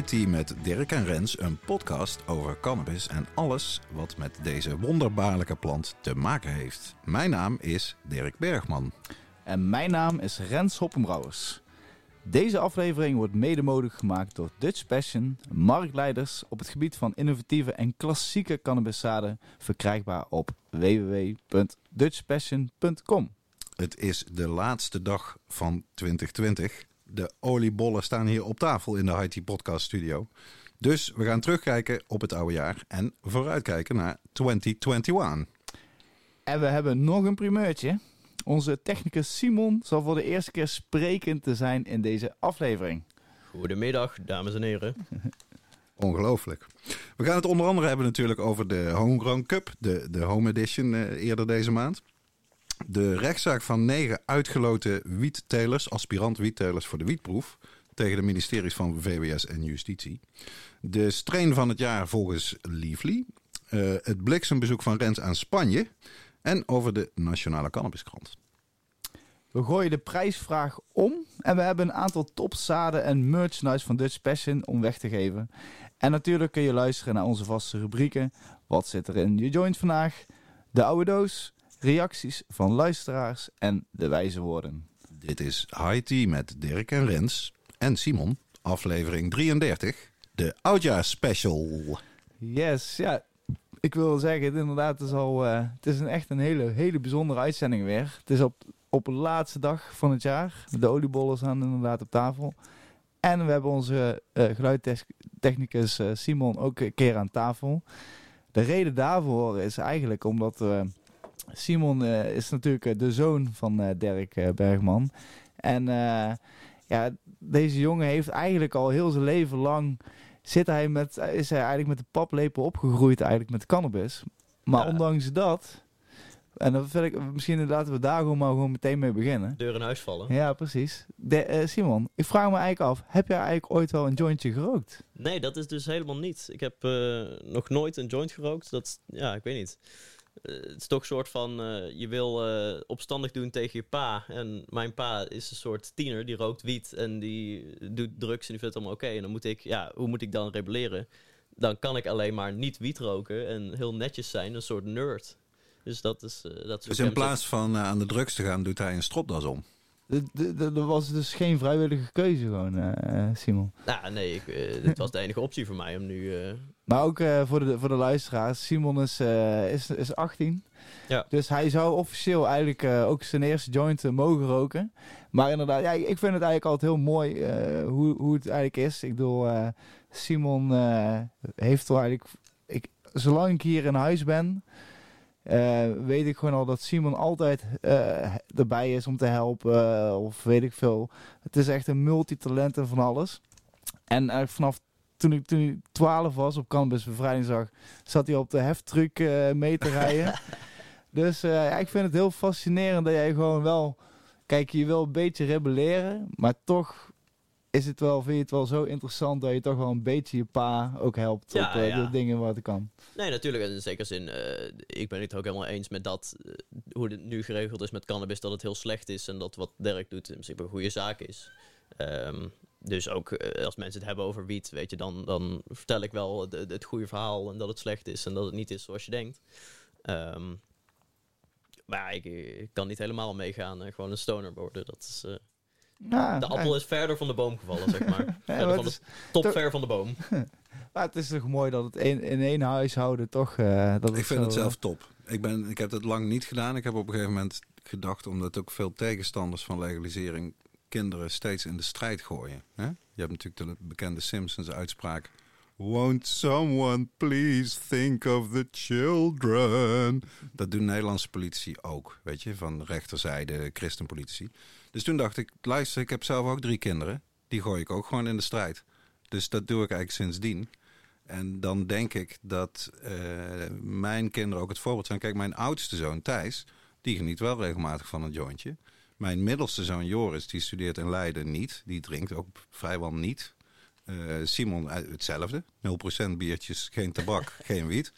Tea met Dirk en Rens, een podcast over cannabis en alles wat met deze wonderbaarlijke plant te maken heeft. Mijn naam is Dirk Bergman. En mijn naam is Rens Hoppenbrouwers. Deze aflevering wordt mede mogelijk gemaakt door Dutch Passion, marktleiders op het gebied van innovatieve en klassieke cannabiszaden, verkrijgbaar op www.dutchpassion.com. Het is de laatste dag van 2020. De oliebollen staan hier op tafel in de Tea Podcast Studio. Dus we gaan terugkijken op het oude jaar en vooruitkijken naar 2021. En we hebben nog een primeurtje. Onze technicus Simon zal voor de eerste keer sprekend te zijn in deze aflevering. Goedemiddag, dames en heren. Ongelooflijk. We gaan het onder andere hebben natuurlijk over de Homegrown Cup, de, de Home Edition eh, eerder deze maand. De rechtszaak van negen uitgeloten wiettelers, aspirant wiettelers voor de wietproef, tegen de ministeries van VWS en Justitie. De strain van het jaar volgens Leafly. Uh, het bliksembezoek van Rens aan Spanje. En over de Nationale Cannabiskrant. We gooien de prijsvraag om en we hebben een aantal topzaden en merchandise van Dutch Passion om weg te geven. En natuurlijk kun je luisteren naar onze vaste rubrieken. Wat zit er in je joint vandaag? De oude doos, reacties van luisteraars en de wijze woorden. Dit is High Tea met Dirk en Rens en Simon, aflevering 33, de oudjaarsspecial. Yes, ja. Ik wil zeggen, het, inderdaad, het is, al, uh, het is een echt een hele, hele bijzondere uitzending weer. Het is op, op de laatste dag van het jaar. De oliebollen staan inderdaad op tafel. En we hebben onze uh, geluidtechnicus uh, Simon ook een keer aan tafel. De reden daarvoor is eigenlijk omdat uh, Simon is natuurlijk de zoon van Dirk Bergman. En ja, deze jongen heeft eigenlijk al heel zijn leven lang zit hij met, is hij eigenlijk met de paplepel opgegroeid eigenlijk met cannabis. Maar Ja. ondanks dat, en dan vind ik, misschien laten we daar gewoon maar gewoon meteen mee beginnen. Deur in huis vallen. Ja, precies. De, eh, Simon, ik vraag me eigenlijk af, heb jij eigenlijk ooit wel een jointje gerookt? Nee, dat is dus helemaal niet. Ik heb eh, nog nooit een joint gerookt. Dat, ja, ik weet niet. Eh, het is toch een soort van, eh, je wil eh, opstandig doen tegen je pa. En mijn pa is een soort tiener, die rookt wiet en die doet drugs en die vindt het allemaal oké. En dan moet ik, ja, hoe moet ik dan rebelleren? Dan kan ik alleen maar niet wiet roken en heel netjes zijn, een soort nerd. Dus dat is... dat is Dus in plaats van aan de drugs te gaan, doet hij een stropdas om. De- de- de- Er was dus geen vrijwillige keuze gewoon, Simon. Nou, nee, ik, dit was de enige optie voor mij om nu... Maar ook eh, voor, de, voor de luisteraars, Simon is, eh, is, is 18. Ja. Dus hij zou officieel eigenlijk eh, ook zijn eerste joint mogen roken. Maar inderdaad, ja, ik vind het eigenlijk altijd heel mooi hoe, hoe het eigenlijk is. Ik bedoel, Simon heeft wel eigenlijk... Ik, zolang ik hier in huis ben, weet ik gewoon al dat Simon altijd erbij is om te helpen. of weet ik veel. Het is echt een multitalent en van alles. En vanaf toen ik, toen ik 12 was op Cannabis Bevrijdingsdag, zat hij op de heftruck eh, mee te rijden. dus eh, ja, ik vind het heel fascinerend dat jij gewoon wel... Kijk, je wil een beetje rebelleren, maar toch is het wel, vind je het wel zo interessant dat je toch wel een beetje je pa ook helpt Ja, op eh, ja. de dingen wat ik kan. Nee, natuurlijk. En in zekere zin, ik ben het ook helemaal eens met dat, hoe het nu geregeld is met cannabis, dat het heel slecht is en dat wat Dirk doet in principe een goede zaak is. Ehm, dus ook eh, als mensen het hebben over wiet, weet je, dan, dan vertel ik wel het, het goede verhaal en dat het slecht is en dat het niet is zoals je denkt. Ehm, maar ja, ik, ik kan niet helemaal meegaan en gewoon een stoner worden. Dat is, eh, Ja, de appel is verder van de boom gevallen, zeg maar. maar van de, is top ver van de boom. Maar het is toch mooi dat het in, in één huishouden toch... eh, dat Ik het vind zo, het eh, zelf top. Ik, ben, ik heb het lang niet gedaan. Ik heb op een gegeven moment gedacht, omdat ook veel tegenstanders van legalisering kinderen steeds in de strijd gooien. Hè? Je hebt natuurlijk de bekende Simpsons-uitspraak. Won't someone please think of the children? Dat doen Nederlandse politici ook, weet je, van de rechterzijde, christenpolitici. Dus toen dacht ik, luister, ik heb zelf ook drie kinderen. Die gooi ik ook gewoon in de strijd. Dus dat doe ik eigenlijk sindsdien. En dan denk ik dat eh, mijn kinderen ook het voorbeeld zijn. Kijk, mijn oudste zoon Thijs, die geniet wel regelmatig van een jointje. Mijn middelste zoon Joris, die studeert in Leiden niet. Die drinkt ook vrijwel niet. Eh, Simon eh, hetzelfde. 0% biertjes, geen tabak, geen wiet.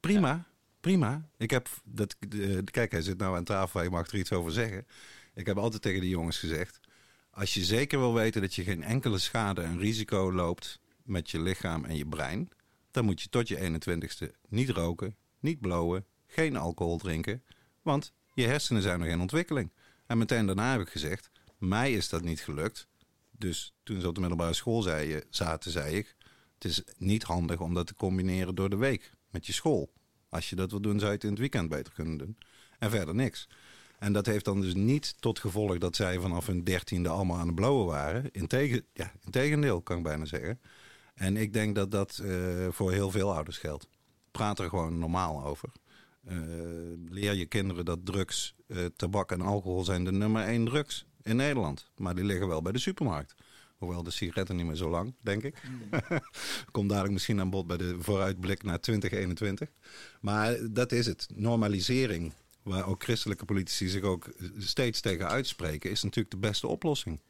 Prima, prima. Ik heb, dat, eh, kijk, hij zit nou aan tafel, hij mag er iets over zeggen. Ik heb altijd tegen de jongens gezegd... Als je zeker wil weten dat je geen enkele schade en risico loopt met je lichaam en je brein, dan moet je tot je 21ste niet roken, niet blowen, geen alcohol drinken, want je hersenen zijn nog in ontwikkeling. En meteen daarna heb ik gezegd, mij is dat niet gelukt. Dus toen ze op de middelbare school zaten, zei ik, het is niet handig om dat te combineren door de week met je school. Als je dat wil doen, zou je het in het weekend beter kunnen doen. En verder niks. En dat heeft dan dus niet tot gevolg dat zij vanaf hun dertiende allemaal aan het blowen waren. Ja, integendeel, kan ik bijna zeggen. En ik denk dat dat uh, voor heel veel ouders geldt. Praat er gewoon normaal over. Uh, leer je kinderen dat drugs, uh, tabak en alcohol zijn de nummer één drugs in Nederland. Maar die liggen wel bij de supermarkt. Hoewel de sigaretten niet meer zo lang, denk ik. Komt dadelijk misschien aan bod bij de vooruitblik naar 2021. Maar dat is het. Normalisering, waar ook christelijke politici zich ook steeds tegen uitspreken, is natuurlijk de beste oplossing.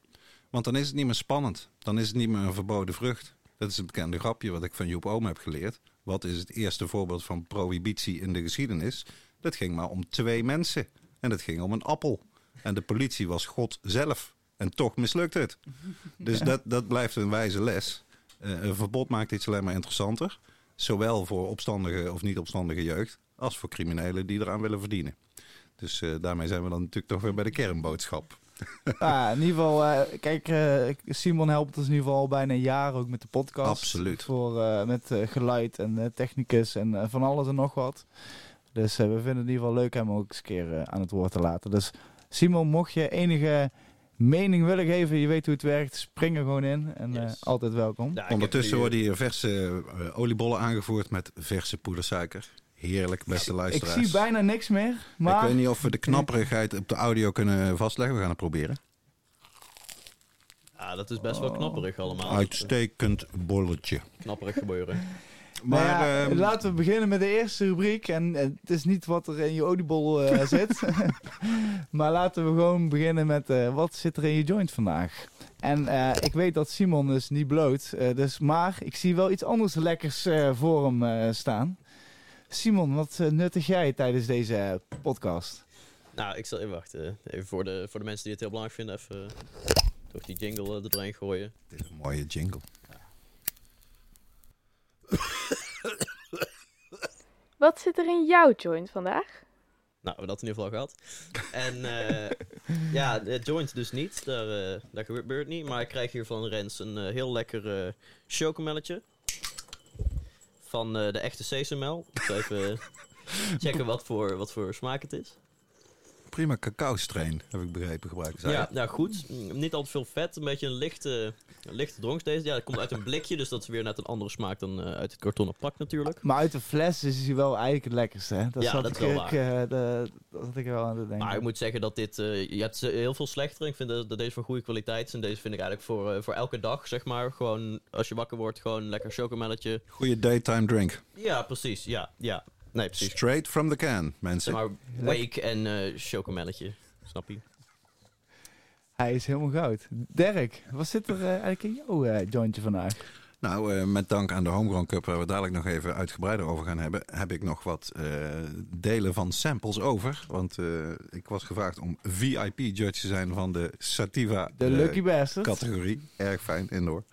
Want dan is het niet meer spannend. Dan is het niet meer een verboden vrucht. Dat is een bekende grapje wat ik van Joep Oom heb geleerd. Wat is het eerste voorbeeld van prohibitie in de geschiedenis? Dat ging maar om twee mensen. En dat ging om een appel. En de politie was God zelf. En toch mislukt het. Dus dat, dat blijft een wijze les. Uh, een verbod maakt iets alleen maar interessanter. Zowel voor opstandige of niet opstandige jeugd. als voor criminelen die eraan willen verdienen. Dus uh, daarmee zijn we dan natuurlijk toch weer bij de kernboodschap. Ah, in ieder geval, uh, kijk, Simon helpt ons in ieder geval al bijna een jaar ook met de podcast. Absoluut. Voor, met geluid en technicus en van alles en nog wat. Dus we vinden het in ieder geval leuk hem ook eens een keer aan het woord te laten. Dus Simon, mocht je enige mening willen geven, je weet hoe het werkt, spring er gewoon in. En yes. uh, altijd welkom. Ja, Ondertussen worden hier verse uh, oliebollen aangevoerd met verse poedersuiker. Heerlijk, beste luisteraars. Ik zie bijna niks meer. Maar... Ik weet niet of we de knapperigheid op de audio kunnen vastleggen. We gaan het proberen. Ja, dat is best wel knapperig allemaal. Uitstekend bolletje. Knapperig gebeuren. Maar ja, um... laten we beginnen met de eerste rubriek. En het is niet wat er in je oliebol uh, zit. maar laten we gewoon beginnen met uh, wat zit er in je joint vandaag. En uh, ik weet dat Simon is niet bloot. dus, maar ik zie wel iets anders lekkers voor hem staan. Simon, wat nuttig jij tijdens deze podcast? Nou, ik zal even wachten. Even voor de, voor de mensen die het heel belangrijk vinden, even toch die jingle er doorheen gooien. Dit is een mooie jingle. Wat zit er in jouw joint vandaag? Nou, we hebben dat in ieder geval gehad. En uh, ja, de joint dus niet. Daar, uh, daar gebeurt niet. Maar ik krijg hier van Rens een uh, heel lekker chocomelletje. Van de echte zal even checken wat voor, wat voor smaak het is prima cacao-strain, heb ik begrepen, gebruiken zij. Ja, ja, goed. Niet al te veel vet. Een beetje een lichte, een lichte dronk deze. Ja, het komt uit een blikje, dus dat is weer net een andere smaak dan uh, uit het kartonnen pak natuurlijk. Maar uit de fles is hij wel eigenlijk het lekkerste, hè? Dat ja, dat is wel waar. Uh, de, dat had ik wel aan het denken. Maar ik moet zeggen dat dit... Uh, je hebt heel veel slechtere. Ik vind dat, dat, deze van goede kwaliteit is. En deze vind ik eigenlijk voor, voor elke dag, zeg maar. Gewoon, als je wakker wordt, gewoon lekker chocomelletje. Goede daytime drink. Ja, precies. Ja, ja. Nee, precies. Straight from the can, mensen. Maar wake en uh, chocomelletje. Snap je? Hij is helemaal goud. Dirk, wat zit er uh, eigenlijk in jouw uh, jointje vandaag? Nou, uh, met dank aan de Homegrown Cup, waar we dadelijk nog even uitgebreider over gaan hebben, heb ik nog wat delen van samples over. Want ik was gevraagd om VIP-judge te zijn van de Sativa de Lucky Bastards. categorie. Erg fijn, indoor.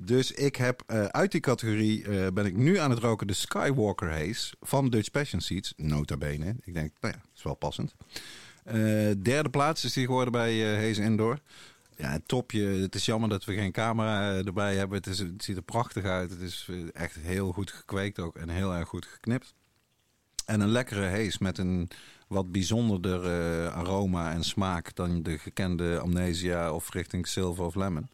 Dus ik heb uh, uit die categorie uh, ben ik nu aan het roken de Skywalker Haze van Dutch Passion Seeds. Nota bene. Ik denk, nou ja, is wel passend. Uh, derde plaats is die geworden bij Haze Indoor. Ja, het topje. Het is jammer dat we geen camera erbij hebben. Het, is, het ziet er prachtig uit. Het is echt heel goed gekweekt ook en heel erg goed geknipt. En een lekkere haze met een wat bijzonderder aroma en smaak dan de gekende Amnesia of richting Silver of Lemon.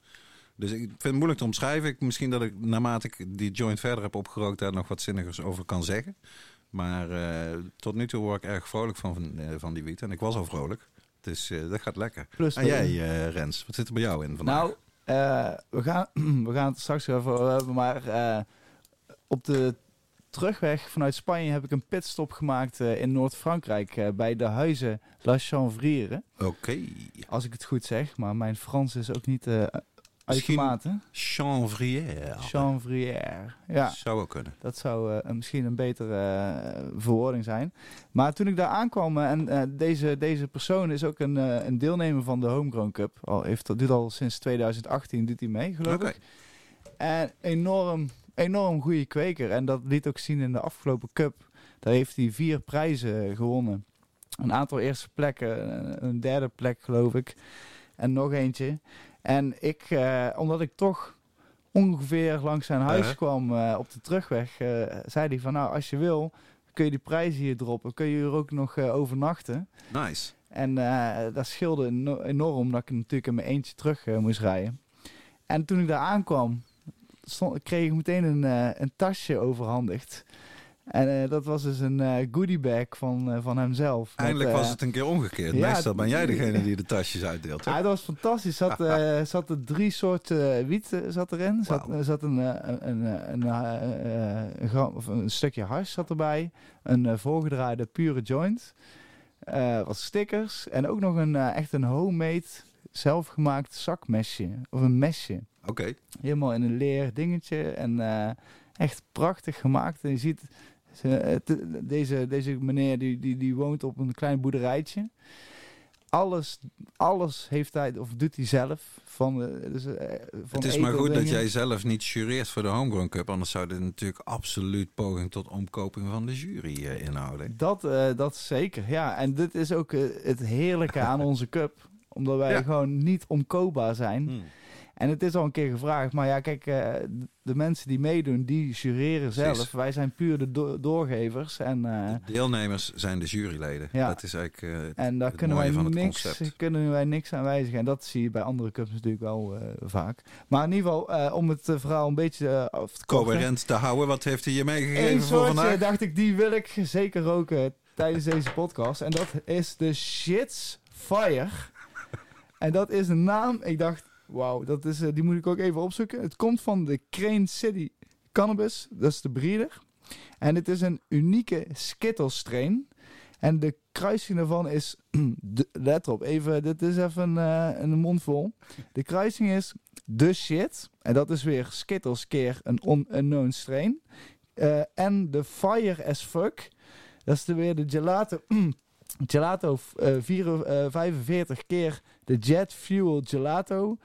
Dus ik vind het moeilijk te omschrijven. Ik, misschien dat ik naarmate ik die joint verder heb opgerookt daar nog wat zinnigers over kan zeggen. Maar uh, tot nu toe word ik erg vrolijk van, van, uh, van die wiet. En ik was al vrolijk. Dus uh, dat gaat lekker. Plus en jij, Rens, wat zit er bij jou in vandaag? Nou, we, gaan, we gaan het straks over hebben. Maar op de terugweg vanuit Spanje heb ik een pitstop gemaakt in Noord-Frankrijk. bij de huizen La Chanvriere. Oké. Als ik het goed zeg. Maar mijn Frans is ook niet Automaten. Chanvrière. Chanvrière. Ja. Zou ook kunnen. Dat zou eh, misschien een betere eh, verwoording zijn. Maar toen ik daar aankwam, eh, en deze, deze persoon is ook een, een deelnemer van de Homegrown Cup. Al heeft, dat doet al sinds 2018 doet hij mee, geloof ik. En enorm, enorm goede kweker. En dat liet ook zien in de afgelopen cup. Daar heeft hij vier prijzen gewonnen. Een aantal eerste plekken, een derde plek geloof ik. En nog eentje. En ik, eh, omdat ik toch ongeveer langs zijn huis kwam eh, op de terugweg, eh, zei hij van nou als je wil kun je die prijzen hier droppen. Kun je hier ook nog overnachten. Nice. En dat scheelde eno- enorm dat ik natuurlijk in mijn eentje terug moest rijden. En toen ik daar aankwam, stond, kreeg ik meteen een, een tasje overhandigd. En eh, dat was dus een eh goodiebag van, eh, van hemzelf. Met, Eindelijk was het een keer omgekeerd. ja, Meestal ben jij degene die de tasjes uitdeelt. Ja, dat was fantastisch. Zat, zat er drie soorten wiet zat erin. Zat, er zat een, een, een, een, een, gram- of een stukje hash zat erbij. Een voorgedraaide pure joint. wat stickers. En ook nog een echt een homemade, zelfgemaakt zakmesje. Of een mesje. Oké. Helemaal in een leer dingetje. En echt prachtig gemaakt. En je ziet, deze, deze meneer die, die, die woont op een klein boerderijtje. Alles, alles heeft hij, of doet hij zelf. Van, eh, dus, eh, van Het is maar goed dat jij zelf niet jureert voor de Homegrown Cup. Anders zou dit natuurlijk absoluut poging tot omkoping van de jury eh, inhouden. Dat, eh, dat zeker, ja. En dit is ook eh, het heerlijke aan onze cup. Omdat wij Ja. gewoon niet omkoopbaar zijn. Hmm. En het is al een keer gevraagd. Maar ja, kijk, eh, de mensen die meedoen, die jureren zelf. Precies. Wij zijn puur de do- doorgevers. En, eh, De deelnemers zijn de juryleden. Ja. Dat is eigenlijk eh, het- en daar het kunnen wij, van het niks, concept. kunnen wij niks aan wijzigen. En dat zie je bij andere cups natuurlijk wel vaak. Maar in ieder geval, om het verhaal een beetje af te coherent te houden. Wat heeft hij je meegegeven Eén voor vandaag? dacht ik, die wil ik zeker roken tijdens deze podcast. En dat is de Shits Fire. En dat is een naam, ik dacht, wauw, dat is, eh, die moet ik ook even opzoeken. Het komt van de Crane City Cannabis, dat is de breeder. En het is een unieke Skittles strain. En de kruising daarvan is, let op, even, dit is even eh, een mond vol. De kruising is de shit. En dat is weer Skittles keer een un- unknown strain. Eh, en de Fire as Fuck. Dat is weer de Gelato. gelato eh, vier- eh, 45 keer de Jet Fuel Gelato.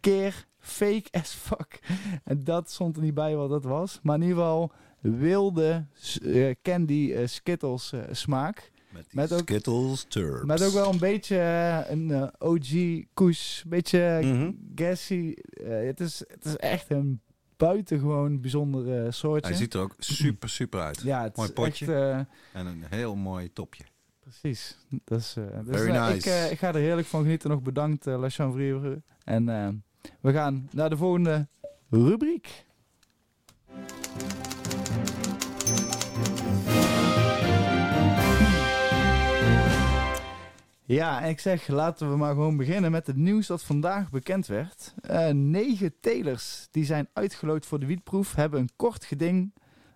Keer Fake as Fuck. En dat stond er niet bij wat dat was. Maar in ieder geval wilde eh, candy eh, Skittles eh, smaak. Met, ook- Skittles Turbs. Met ook wel een beetje een OG koes. Een beetje Mhm. gassy. Het, is, het is echt een buitengewoon bijzonder eh, soortje. Hij ziet er ook super, super uit. ja, het mooi is potje. echt... En een heel mooi topje. Precies. Eh, dus, Very eh, nice. ik, eh, ik ga er heerlijk van genieten. Nog bedankt, eh La. En we gaan naar de volgende rubriek. Ja, en ik zeg, laten we maar gewoon beginnen met het nieuws dat vandaag bekend werd. Negen telers die zijn uitgeloot voor de wietproef hebben een kort geding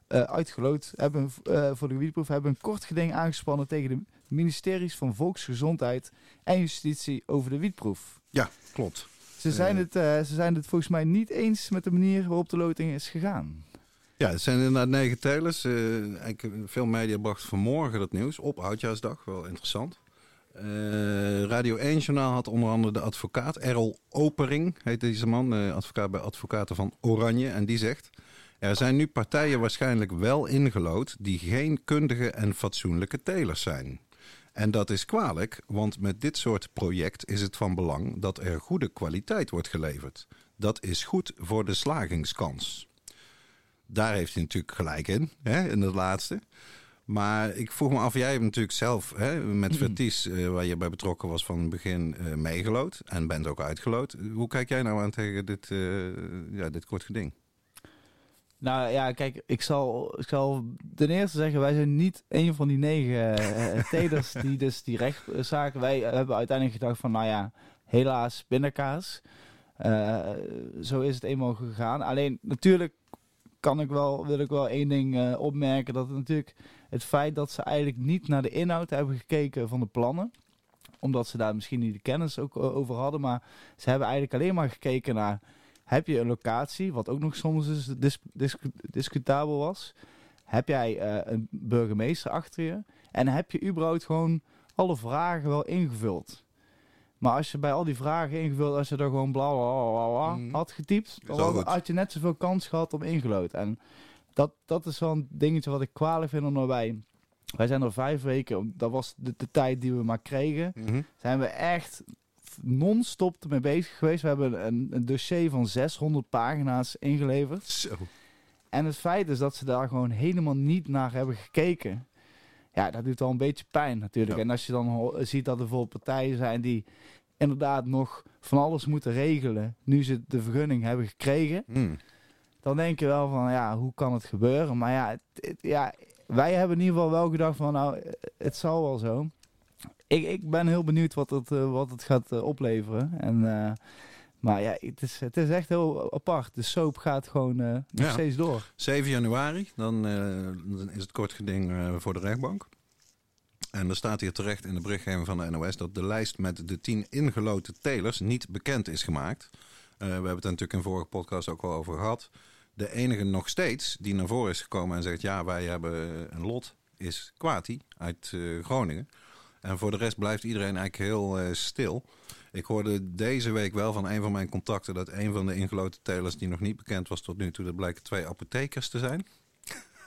uitgeloot hebben voor de wietproef hebben een kort geding aangespannen tegen de ministeries van Volksgezondheid en Justitie over de wietproef. Ja, klopt. Ze zijn, Eh. het, eh, ze zijn het volgens mij niet eens met de manier waarop de loting is gegaan. Ja, het zijn inderdaad negen telers. Eh, veel media bracht vanmorgen dat nieuws op Oudjaarsdag. Wel interessant. Radio 1 Journaal had onder andere de advocaat Errol Opering, heet deze man, advocaat bij Advocaten van Oranje. En die zegt, er zijn nu partijen waarschijnlijk wel ingelood die geen kundige en fatsoenlijke telers zijn. En dat is kwalijk, want met dit soort project is het van belang dat er goede kwaliteit wordt geleverd. Dat is goed voor de slagingskans. Daar heeft hij natuurlijk gelijk in, hè, in het laatste. Maar ik vroeg me af, jij hebt natuurlijk zelf hè, met Verties, eh, waar je bij betrokken was van het begin, eh, meegelood. En bent ook uitgelood. Hoe kijk jij nou aan tegen dit, eh, ja, dit kort geding? Nou ja, kijk, ik zal, ik zal ten eerste zeggen, wij zijn niet een van die negen eh, telers die dus die rechtszaken. Wij hebben uiteindelijk gedacht van, nou ja, helaas pindakaas. Eh, zo is het eenmaal gegaan. Alleen natuurlijk kan ik wel, wil ik wel één ding eh, opmerken. Dat het natuurlijk het feit dat ze eigenlijk niet naar de inhoud hebben gekeken van de plannen. omdat ze daar misschien niet de kennis ook over hadden. Maar ze hebben eigenlijk alleen maar gekeken naar... Heb je een locatie, wat ook nog soms dus dis- dis- discutabel was. Heb jij eh, een burgemeester achter je? En heb je überhaupt gewoon alle vragen wel ingevuld? Maar als je bij al die vragen ingevuld, als je er gewoon bla bla bla, Mhm. had getypt, dan had- je net zoveel kans gehad om ingelood. En dat, dat is wel een dingetje wat ik kwalijk vind omdat wij... Wij zijn er vijf weken, dat was de, de tijd die we maar kregen, Mhm. zijn we echt non-stop ermee bezig geweest. We hebben een, een dossier van 600 pagina's ingeleverd. Zo. En het feit is dat ze daar gewoon helemaal niet naar hebben gekeken. Ja, dat doet wel een beetje pijn natuurlijk. Ja. En als je dan ziet dat er bijvoorbeeld partijen zijn die inderdaad nog van alles moeten regelen. Nu ze de vergunning hebben gekregen. Mm. Dan denk je wel van, ja, hoe kan het gebeuren? Maar ja, het- het- ja wij hebben in ieder geval wel gedacht van, nou, het zal wel zo. Ik, ik ben heel benieuwd wat het, eh, wat het gaat eh, opleveren. En, eh, maar ja, het is, het is echt heel apart. De soap gaat gewoon nog Ja. steeds door. 7 januari, dan, dan is het kort geding voor de rechtbank. En er staat hier terecht in de berichtgeving van de NOS dat de lijst met de 10 ingeloten telers niet bekend is gemaakt. We hebben het er natuurlijk in vorige podcast ook al over gehad. De enige nog steeds die naar voren is gekomen en zegt: Ja, wij hebben een lot, is Kwati uit eh, Groningen. En voor de rest blijft iedereen eigenlijk heel eh, stil. Ik hoorde deze week wel van een van mijn contacten dat een van de ingeloten telers die nog niet bekend was tot nu toe, dat blijken twee apothekers te zijn.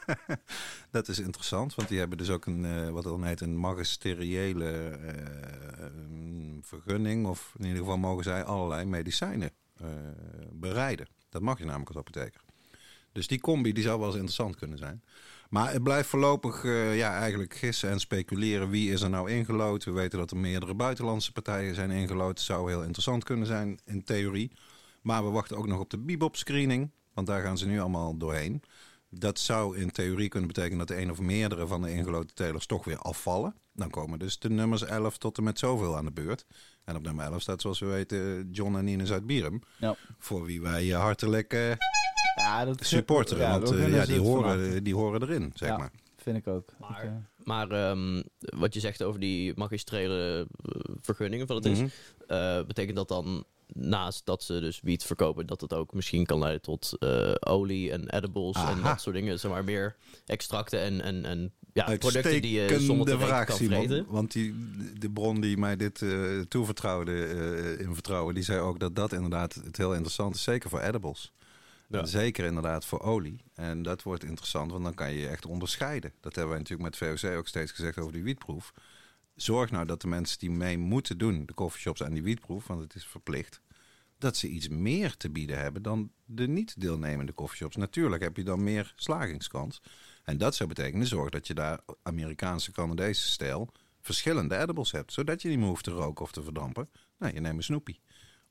dat is interessant, want die hebben dus ook een, eh, wat dan heet, een magisteriële eh, vergunning. Of in ieder geval mogen zij allerlei medicijnen bereiden. Dat mag je namelijk als apotheker. Dus die combi die zou wel eens interessant kunnen zijn. Maar het blijft voorlopig eh, ja, eigenlijk gissen en speculeren. Wie is er nou ingelood? We weten dat er meerdere buitenlandse partijen zijn ingelood. Zou heel interessant kunnen zijn in theorie. Maar we wachten ook nog op de Bebop-screening. Want daar gaan ze nu allemaal doorheen. Dat zou in theorie kunnen betekenen dat de een of meerdere van de ingeloten telers toch weer afvallen. Dan komen dus de nummers 11 tot en met zoveel aan de beurt. En op nummer 11 staat zoals we weten John en Ines uit Bierum. Ja. Voor wie wij eh, hartelijk eh, Ja, dat supporteren. ja, want eh, ja, die, van horen, harte. die horen erin, zeg Ja. maar. Vind ik ook. Maar- Ik, eh, Maar ehm, wat je zegt over die magistrele eh, vergunningen, wat het is, Mhm. eh, betekent dat dan naast dat ze dus wiet verkopen, dat het ook misschien kan leiden tot eh, olie en edibles en dat soort dingen. Zeg maar meer extracten en, en, en ja, producten die je zonder te vraag, kan Simon. vreten. Want die, de bron die mij dit eh, toevertrouwde eh, in vertrouwen, die zei ook dat dat inderdaad het heel interessant is. Zeker voor edibles. Zeker inderdaad voor olie. En dat wordt interessant, want dan kan je je echt onderscheiden. Dat hebben wij natuurlijk met VOC ook steeds gezegd over die wietproef. Zorg nou dat de mensen die mee moeten doen, de coffeeshops aan die wietproef, want het is verplicht, dat ze iets meer te bieden hebben dan de niet deelnemende coffeeshops. Natuurlijk heb je dan meer slagingskans. En dat zou betekenen, zorg dat je daar Amerikaanse, Canadese stijl verschillende edibles hebt. Zodat je niet meer hoeft te roken of te verdampen. Nou, je neemt een snoepie.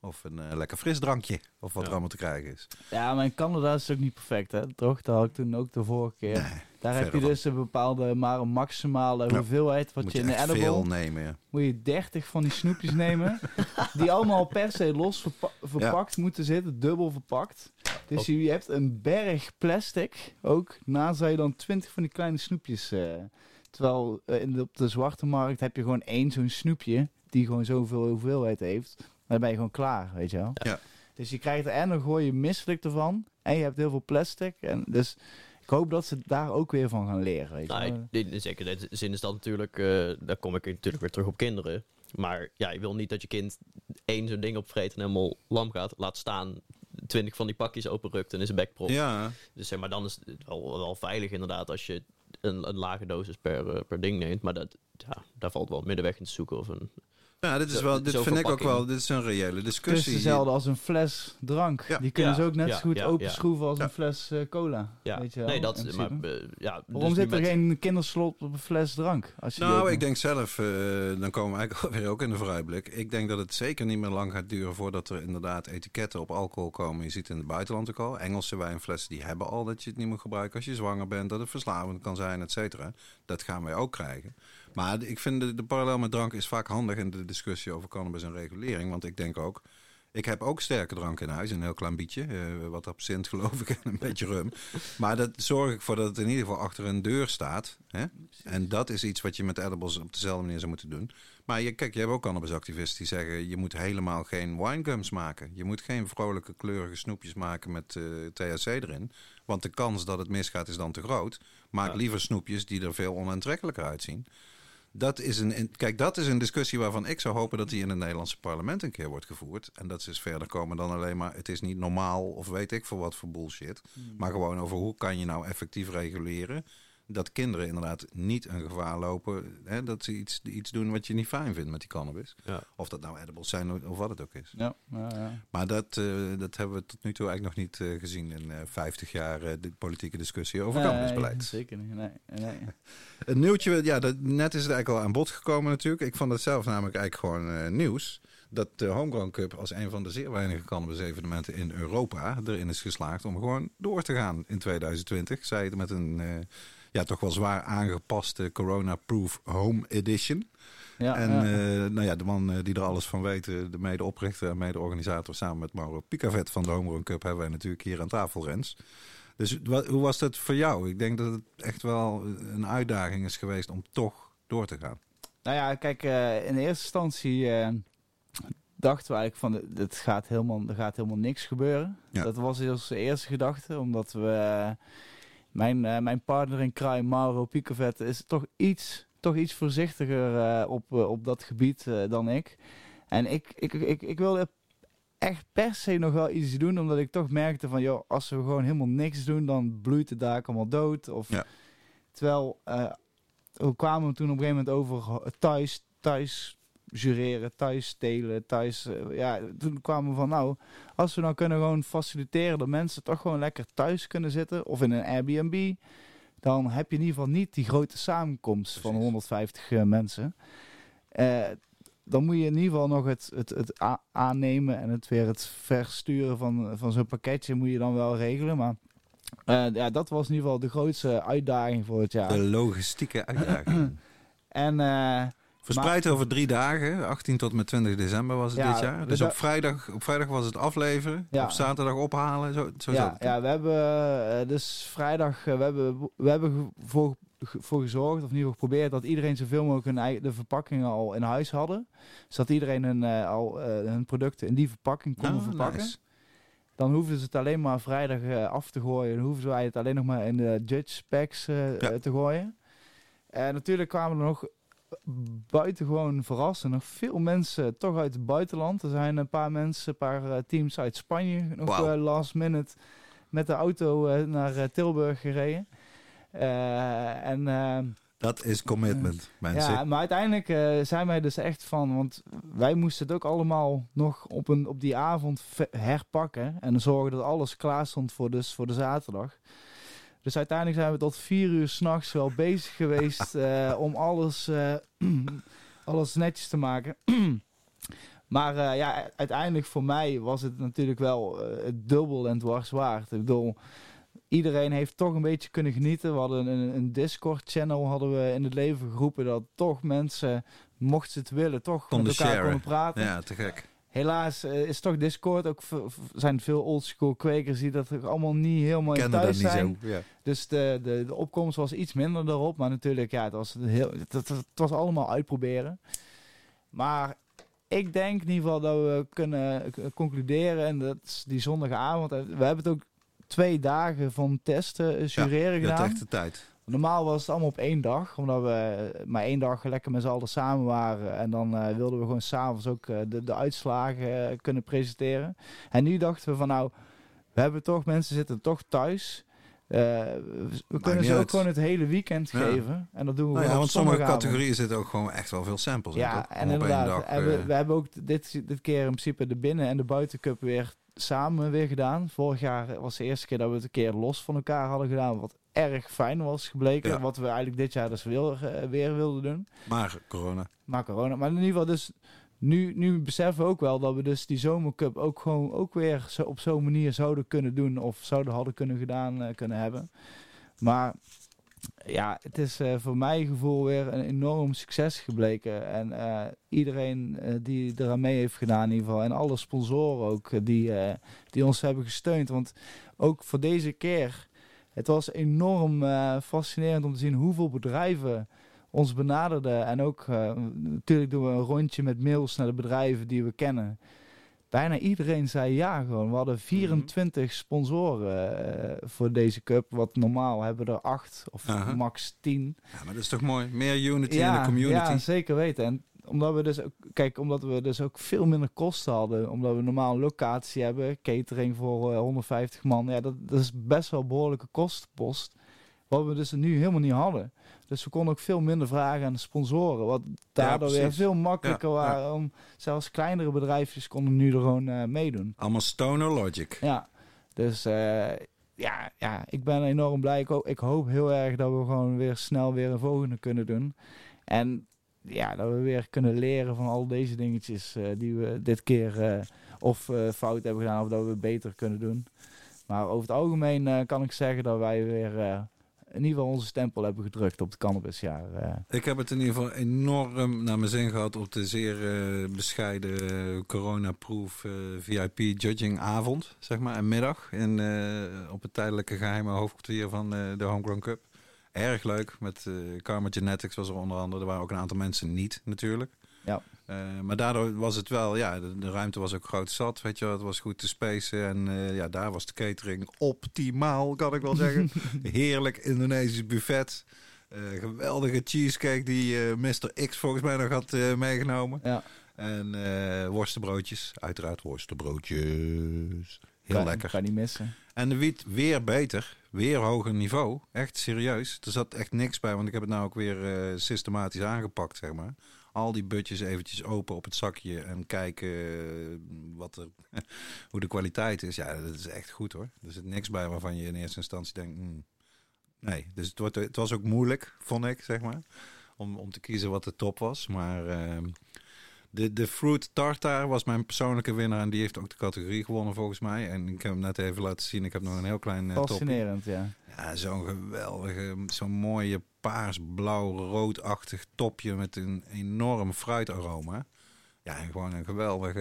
Of een eh, lekker frisdrankje. Of wat Ja. er allemaal te krijgen is. ja, maar in Canada is het ook niet perfect, hè? Toch? Dat had ik toen ook de vorige keer. Nee, Daar heb je dus een bepaalde, maar een maximale Ja. hoeveelheid. Wat moet je in de edible veel nemen, ja. moet je 30 van die snoepjes nemen. Die allemaal per se los verpa- verpakt moeten zitten, dubbel verpakt. Dus je, hebt een berg plastic ook. Naast zou je dan 20 van die kleine snoepjes. eh, terwijl eh, in de, op de zwarte markt heb je gewoon één zo'n snoepje. Die gewoon zoveel hoeveelheid heeft. Dan ben je gewoon klaar, weet je wel. Ja. Dus je krijgt er en dan gooi je misselijk ervan. En je hebt heel veel plastic. En dus ik hoop dat ze daar ook weer van gaan leren. Weet je Nou, in, zekere zin is dat natuurlijk, eh, daar kom ik natuurlijk weer terug op kinderen. Maar ja, je wil niet dat je kind één zo'n ding opvreet en helemaal lam gaat. Laat staan twintig van die pakjes openrukt en is een bekprop. Ja, Dus zeg maar, dan is het wel, wel veilig inderdaad als je een, een lage dosis per, eh, per ding neemt. Maar dat, ja, daar valt wel een middenweg in te zoeken. Of een, ja dit, is Zo- wel, dit vind ik ook wel. Dit is een reële Het is discussie. hetzelfde als een fles drank. Ja. Die kunnen Ja, ze ook net ja, zo goed ja, openschroeven als ja. een fles eh, cola. ja, Weet je wel, nee, dat maar, eh, ja, Waarom dus nu zit er met- geen kinderslot op een fles drank? Als je Nou, ik denk zelf, eh, dan komen we eigenlijk weer ook in de vooruitblik. Ik denk dat het zeker niet meer lang gaat duren voordat er inderdaad etiketten op alcohol komen. Je ziet in het buitenland ook al. Engelse wijnflessen die hebben al dat je het niet moet gebruiken als je zwanger bent, dat het verslavend kan zijn, et cetera. Dat gaan wij ook krijgen. Maar ik vind de, de parallel met drank is vaak handig in de discussie over cannabis en regulering. Want ik denk ook, Ik heb ook sterke drank in huis, een heel klein beetje. eh, wat absint geloof ik en een beetje rum. Maar dat zorg ik voor dat het in ieder geval achter een deur staat. Hè? En dat is iets wat je met edibles op dezelfde manier zou moeten doen. Maar je, kijk, je hebt ook cannabisactivisten die zeggen... je moet helemaal geen winegums maken. Je moet geen vrolijke kleurige snoepjes maken met eh, THC erin. Want de kans dat het misgaat is dan te groot. Maak liever snoepjes die er veel onaantrekkelijker uitzien. Dat is een, kijk, dat is een discussie waarvan ik zou hopen dat die in het Nederlandse parlement een keer wordt gevoerd. En dat ze dus verder komen dan alleen maar het is niet normaal of weet ik voor wat voor bullshit. Maar gewoon over hoe kan je nou effectief reguleren dat kinderen inderdaad niet een gevaar lopen. Hè, dat ze iets, iets doen wat je niet fijn vindt met die cannabis. Ja. Of dat nou edibles zijn of- wat het ook is. Ja, ja, ja. Maar dat, eh, dat hebben we tot nu toe eigenlijk nog niet eh, gezien in eh 50 jaar eh, de politieke discussie over Nee, cannabisbeleid. Zeker niet. Nee, nee. Een nieuwtje, ja, dat, net is het eigenlijk al aan bod gekomen natuurlijk. Ik vond het zelf namelijk eigenlijk gewoon eh, nieuws. Dat de Homegrown Cup als een van de zeer weinige cannabis-evenementen in Europa erin is geslaagd om gewoon door te gaan in 2020. Zij het met een eh, ja, toch wel zwaar aangepaste Corona-proof Home Edition. Ja, en ja. eh, nou ja, de man eh, die er alles van weet, eh, de medeoprichter en mede-organisator samen met Mauro Picavet van de Homegrown Cup hebben wij natuurlijk hier aan tafel, Rens. Dus wat, hoe was dat voor jou? Ik denk dat het echt wel een uitdaging is geweest om toch door te gaan. Nou ja, kijk, in de eerste instantie dachten we eigenlijk van, dit gaat helemaal, er gaat helemaal niks gebeuren. Ja. Dat was onze eerste gedachte, omdat we, mijn, eh, mijn partner in crime, Mauro Picovet, is toch iets, toch iets voorzichtiger eh, op, eh, op dat gebied dan ik. En ik, ik, ik, ik wilde echt per se nog wel iets doen, omdat ik toch merkte van, joh, als we gewoon helemaal niks doen, dan bloeit het daar allemaal dood. Of, Ja. Terwijl, eh, we kwamen toen op een gegeven moment over thuis, thuis jureren, thuis stelen, thuis... eh, ja, toen kwamen we van, nou, als we nou kunnen gewoon faciliteren dat mensen toch gewoon lekker thuis kunnen zitten, of in een Airbnb, dan heb je in ieder geval niet die grote samenkomst van Precies. 150 eh, mensen. Eh, dan moet je in ieder geval nog het, het, het aannemen en het weer het versturen van, van zo'n pakketje moet je dan wel regelen. Maar eh, ja, dat was in ieder geval de grootste uitdaging voor het jaar. De logistieke uitdaging. En Verspreid over drie dagen, 18 tot en met 20 december was het Ja, dit jaar. dus Dus op vrijdag, op vrijdag was het afleveren, Ja. op zaterdag ophalen. Zo, zo ja, het, ja, we hebben eh, dus vrijdag, eh, we hebben, we hebben voor, voor gezorgd, of in ieder geval geprobeerd, dat iedereen zoveel mogelijk hun eigen, de verpakkingen al in huis hadden. Zodat iedereen hun, eh, al hun producten in die verpakking konden Ah, verpakken. nice. Dan hoeven ze het alleen maar vrijdag af te gooien. Dan hoeven wij het alleen nog maar in de judge packs te gooien. En natuurlijk kwamen er nog buitengewoon verrassen. Nog veel mensen toch uit het buitenland. Er zijn een paar mensen, een paar eh, teams uit Spanje nog eh, last minute met de auto eh, naar Tilburg gereden. En eh, Dat is commitment, mensen. ja, maar uiteindelijk zijn wij dus echt van, want wij moesten het ook allemaal nog op, een, op die avond herpakken en zorgen dat alles klaar stond voor, dus, voor de zaterdag. Dus uiteindelijk zijn we tot vier uur s'nachts wel bezig geweest eh, om alles, eh, alles netjes te maken. maar eh, ja, uiteindelijk voor mij was het natuurlijk wel dubbel en dwars waard. Ik bedoel, iedereen heeft toch een beetje kunnen genieten. We hadden een, een Discord-channel hadden we in het leven geroepen dat toch mensen, mochten ze het willen, toch met elkaar konden praten. Ja, te gek. Helaas eh, is toch Discord ook zijn veel oldschool kwekers die dat allemaal niet helemaal in dat thuis niet zijn. zo. Ja. Dus de, de, de opkomst was iets minder daarop. Maar natuurlijk, ja, het was, heel, het, het- het was allemaal uitproberen. Maar ik denk in ieder geval dat we kunnen k- concluderen. En dat is die zondagavond. eh, We hebben het ook twee dagen van testen, eh, jureren had gedaan. echt de tijd. Normaal was het allemaal op één dag, omdat we maar één dag lekker met z'n allen samen waren. En dan eh, wilden we gewoon s'avonds ook eh, de, de uitslagen eh, kunnen presenteren. En nu dachten we van nou, we hebben toch, mensen zitten toch thuis. Eh, we kunnen ze ook uit. gewoon het hele weekend Ja. geven. En dat doen we Nou ja, want sommige categorieën zitten ook gewoon echt wel veel samples in. Ja, en op één inderdaad. dag, en we, eh, we hebben ook dit, dit keer in principe de binnen- en de buitencup weer samen weer gedaan. Vorig jaar was de eerste keer dat we het een keer los van elkaar hadden gedaan. Wat erg fijn was gebleken. Ja. Wat we eigenlijk dit jaar dus weer, eh, weer wilden doen. Maar corona. Maar corona. Maar in ieder geval dus... Nu, nu beseffen we ook wel dat we dus die zomercup ook gewoon ook weer zo, op zo'n manier zouden kunnen doen. Of zouden hadden kunnen gedaan eh, kunnen hebben. Maar ja, het is eh, voor mijn gevoel weer een enorm succes gebleken. En iedereen eh, die eraan mee heeft gedaan in ieder geval. En alle sponsoren ook die, die ons hebben gesteund. Want ook voor deze keer, het was enorm eh, fascinerend om te zien hoeveel bedrijven ons benaderden. En ook eh, natuurlijk doen we een rondje met mails naar de bedrijven die we kennen. Bijna iedereen zei ja gewoon. We hadden 24 sponsoren eh, voor deze cup. Wat normaal hebben we er acht of Aha. max 10. Ja, maar dat is toch mooi. Meer unity in de community. Ja, zeker weten. En omdat we dus ook, kijk, omdat we dus ook veel minder kosten hadden, omdat we normaal een locatie hebben, catering voor eh, 150 man, ja, dat, dat is best wel een behoorlijke kostenpost. Wat we dus nu helemaal niet hadden. Dus we konden ook veel minder vragen aan de sponsoren. Wat daardoor weer veel makkelijker Ja, ja. waren. Om, zelfs kleinere bedrijfjes konden nu er gewoon eh, meedoen. Allemaal stoner logic. Ja, dus eh, ja, ja, ik ben enorm blij. Ik, ik hoop heel erg dat we gewoon weer snel weer een volgende kunnen doen. En ja, dat we weer kunnen leren van al deze dingetjes eh, die we dit keer eh, of eh, fout hebben gedaan of dat we beter kunnen doen. Maar over het algemeen kan ik zeggen dat wij weer in ieder geval onze stempel hebben gedrukt op het cannabisjaar. Ik heb het in ieder geval enorm naar mijn zin gehad op de zeer bescheiden eh, corona-proof eh, VIP judging avond, zeg maar, en middag eh, op het tijdelijke geheime hoofdkwartier van de Homegrown Cup. Erg leuk, met eh Karma Genetics was er onder andere. Er waren ook een aantal mensen niet, natuurlijk. Ja. Eh, maar daardoor was het wel, ja, de, de ruimte was ook groot zat, weet je wel. Het was goed te spacen en eh, ja, daar was de catering optimaal, kan ik wel zeggen. Heerlijk Indonesisch buffet. Geweldige cheesecake die Mr. X volgens mij nog had meegenomen. ja, En worstenbroodjes, uiteraard worstenbroodjes. Heel kan, lekker. Kan niet missen. En de wiet weer beter, weer hoger niveau. Echt serieus. Er zat echt niks bij, want ik heb het nou ook weer eh, systematisch aangepakt, zeg maar. Al die butjes eventjes open op het zakje en kijken eh, wat er, hoe de kwaliteit is. Ja, dat is echt goed hoor. Er zit niks bij waarvan je in eerste instantie denkt, hmm, nee. Dus het, wordt, het was ook moeilijk, vond ik, zeg maar, om, om te kiezen wat de top was. Maar ehm, de, de Fruit Tartar was mijn persoonlijke winnaar en die heeft ook de categorie gewonnen volgens mij. En ik heb hem net even laten zien, ik heb nog een heel klein uh, Fascinerend, ja. ja, zo'n geweldige, zo'n mooie paars-blauw-roodachtig topje met een enorm fruitaroma. Ja, en gewoon een geweldige